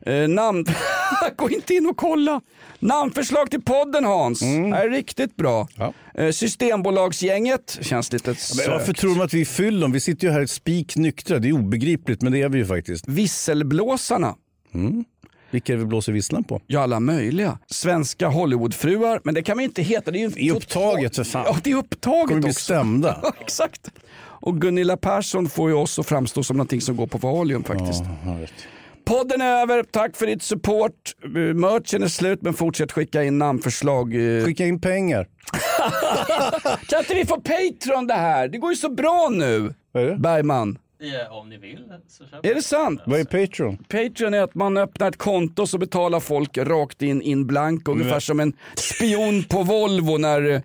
[SPEAKER 1] Eh, namn... Gå inte in och kolla. Namnförslag till podden Hans.
[SPEAKER 2] Mm.
[SPEAKER 1] Det här är riktigt bra. Eh, Systembolagsgänget känns lite
[SPEAKER 2] Men varför tror de att vi är fyllon? Vi sitter ju här spik nyktra. Det är obegripligt, men det är vi ju faktiskt.
[SPEAKER 1] Visselblåsarna.
[SPEAKER 2] Mm. Vilka är det vi blåser visslan på?
[SPEAKER 1] Ja, alla möjliga. Svenska Hollywoodfruar, men det kan vi inte heta. Det är, ju
[SPEAKER 2] Det är upptaget för fan.
[SPEAKER 1] Ja, det är upptaget
[SPEAKER 2] Kommer bli
[SPEAKER 1] också.
[SPEAKER 2] stämda.
[SPEAKER 1] Ja, exakt. Och Gunilla Persson får ju oss att framstå som någonting som går på Valium faktiskt. Podden är över, tack för ditt support. Merchen är slut men fortsätt skicka in namnförslag. eh.
[SPEAKER 2] Skicka in pengar.
[SPEAKER 1] kan inte vi få Patreon det här? Det går ju så bra nu. Bergman.
[SPEAKER 4] Ja, om ni vill så
[SPEAKER 1] Är det sant?
[SPEAKER 2] Vad är Patreon?
[SPEAKER 1] Patreon är att man öppnar ett konto så betalar folk rakt in in blank ungefär som en spion på Volvo när eh,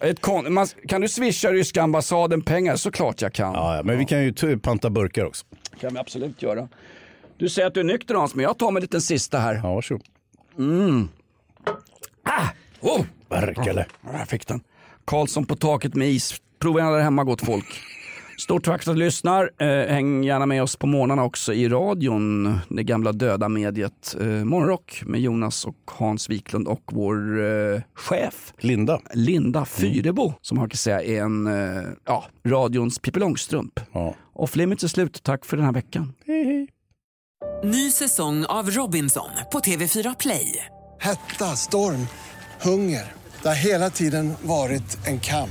[SPEAKER 1] ett kon- man, Kan du swisha ryska ambassaden pengar? Såklart jag kan.
[SPEAKER 2] Ja, ja, men vi kan ju panta burkar också.
[SPEAKER 1] kan vi absolut göra. Du säger att du är nykter Hans, men jag tar mig en liten sista här.
[SPEAKER 2] Ja, varsågod.
[SPEAKER 1] Mm. Ah! Oh!
[SPEAKER 2] Verkade.
[SPEAKER 1] Ja, jag fick den. Karlsson på taket med is. Prova gärna där hemma gott folk. Stort tack för att du lyssnar. Eh, häng gärna med oss på morgnarna också i radion, det gamla döda mediet. Eh, Morgonrock med Jonas och Hans Wiklund och vår eh, chef
[SPEAKER 2] Linda.
[SPEAKER 1] Linda Fyrebo som man kan säga är en, eh, ja, radions Pippi Långstrump.
[SPEAKER 2] Ja.
[SPEAKER 1] Off Limits är slut. Tack för den här veckan.
[SPEAKER 8] Ny säsong av Robinson på TV4 Play.
[SPEAKER 5] Hetta, storm, hunger. Det har hela tiden varit en kamp.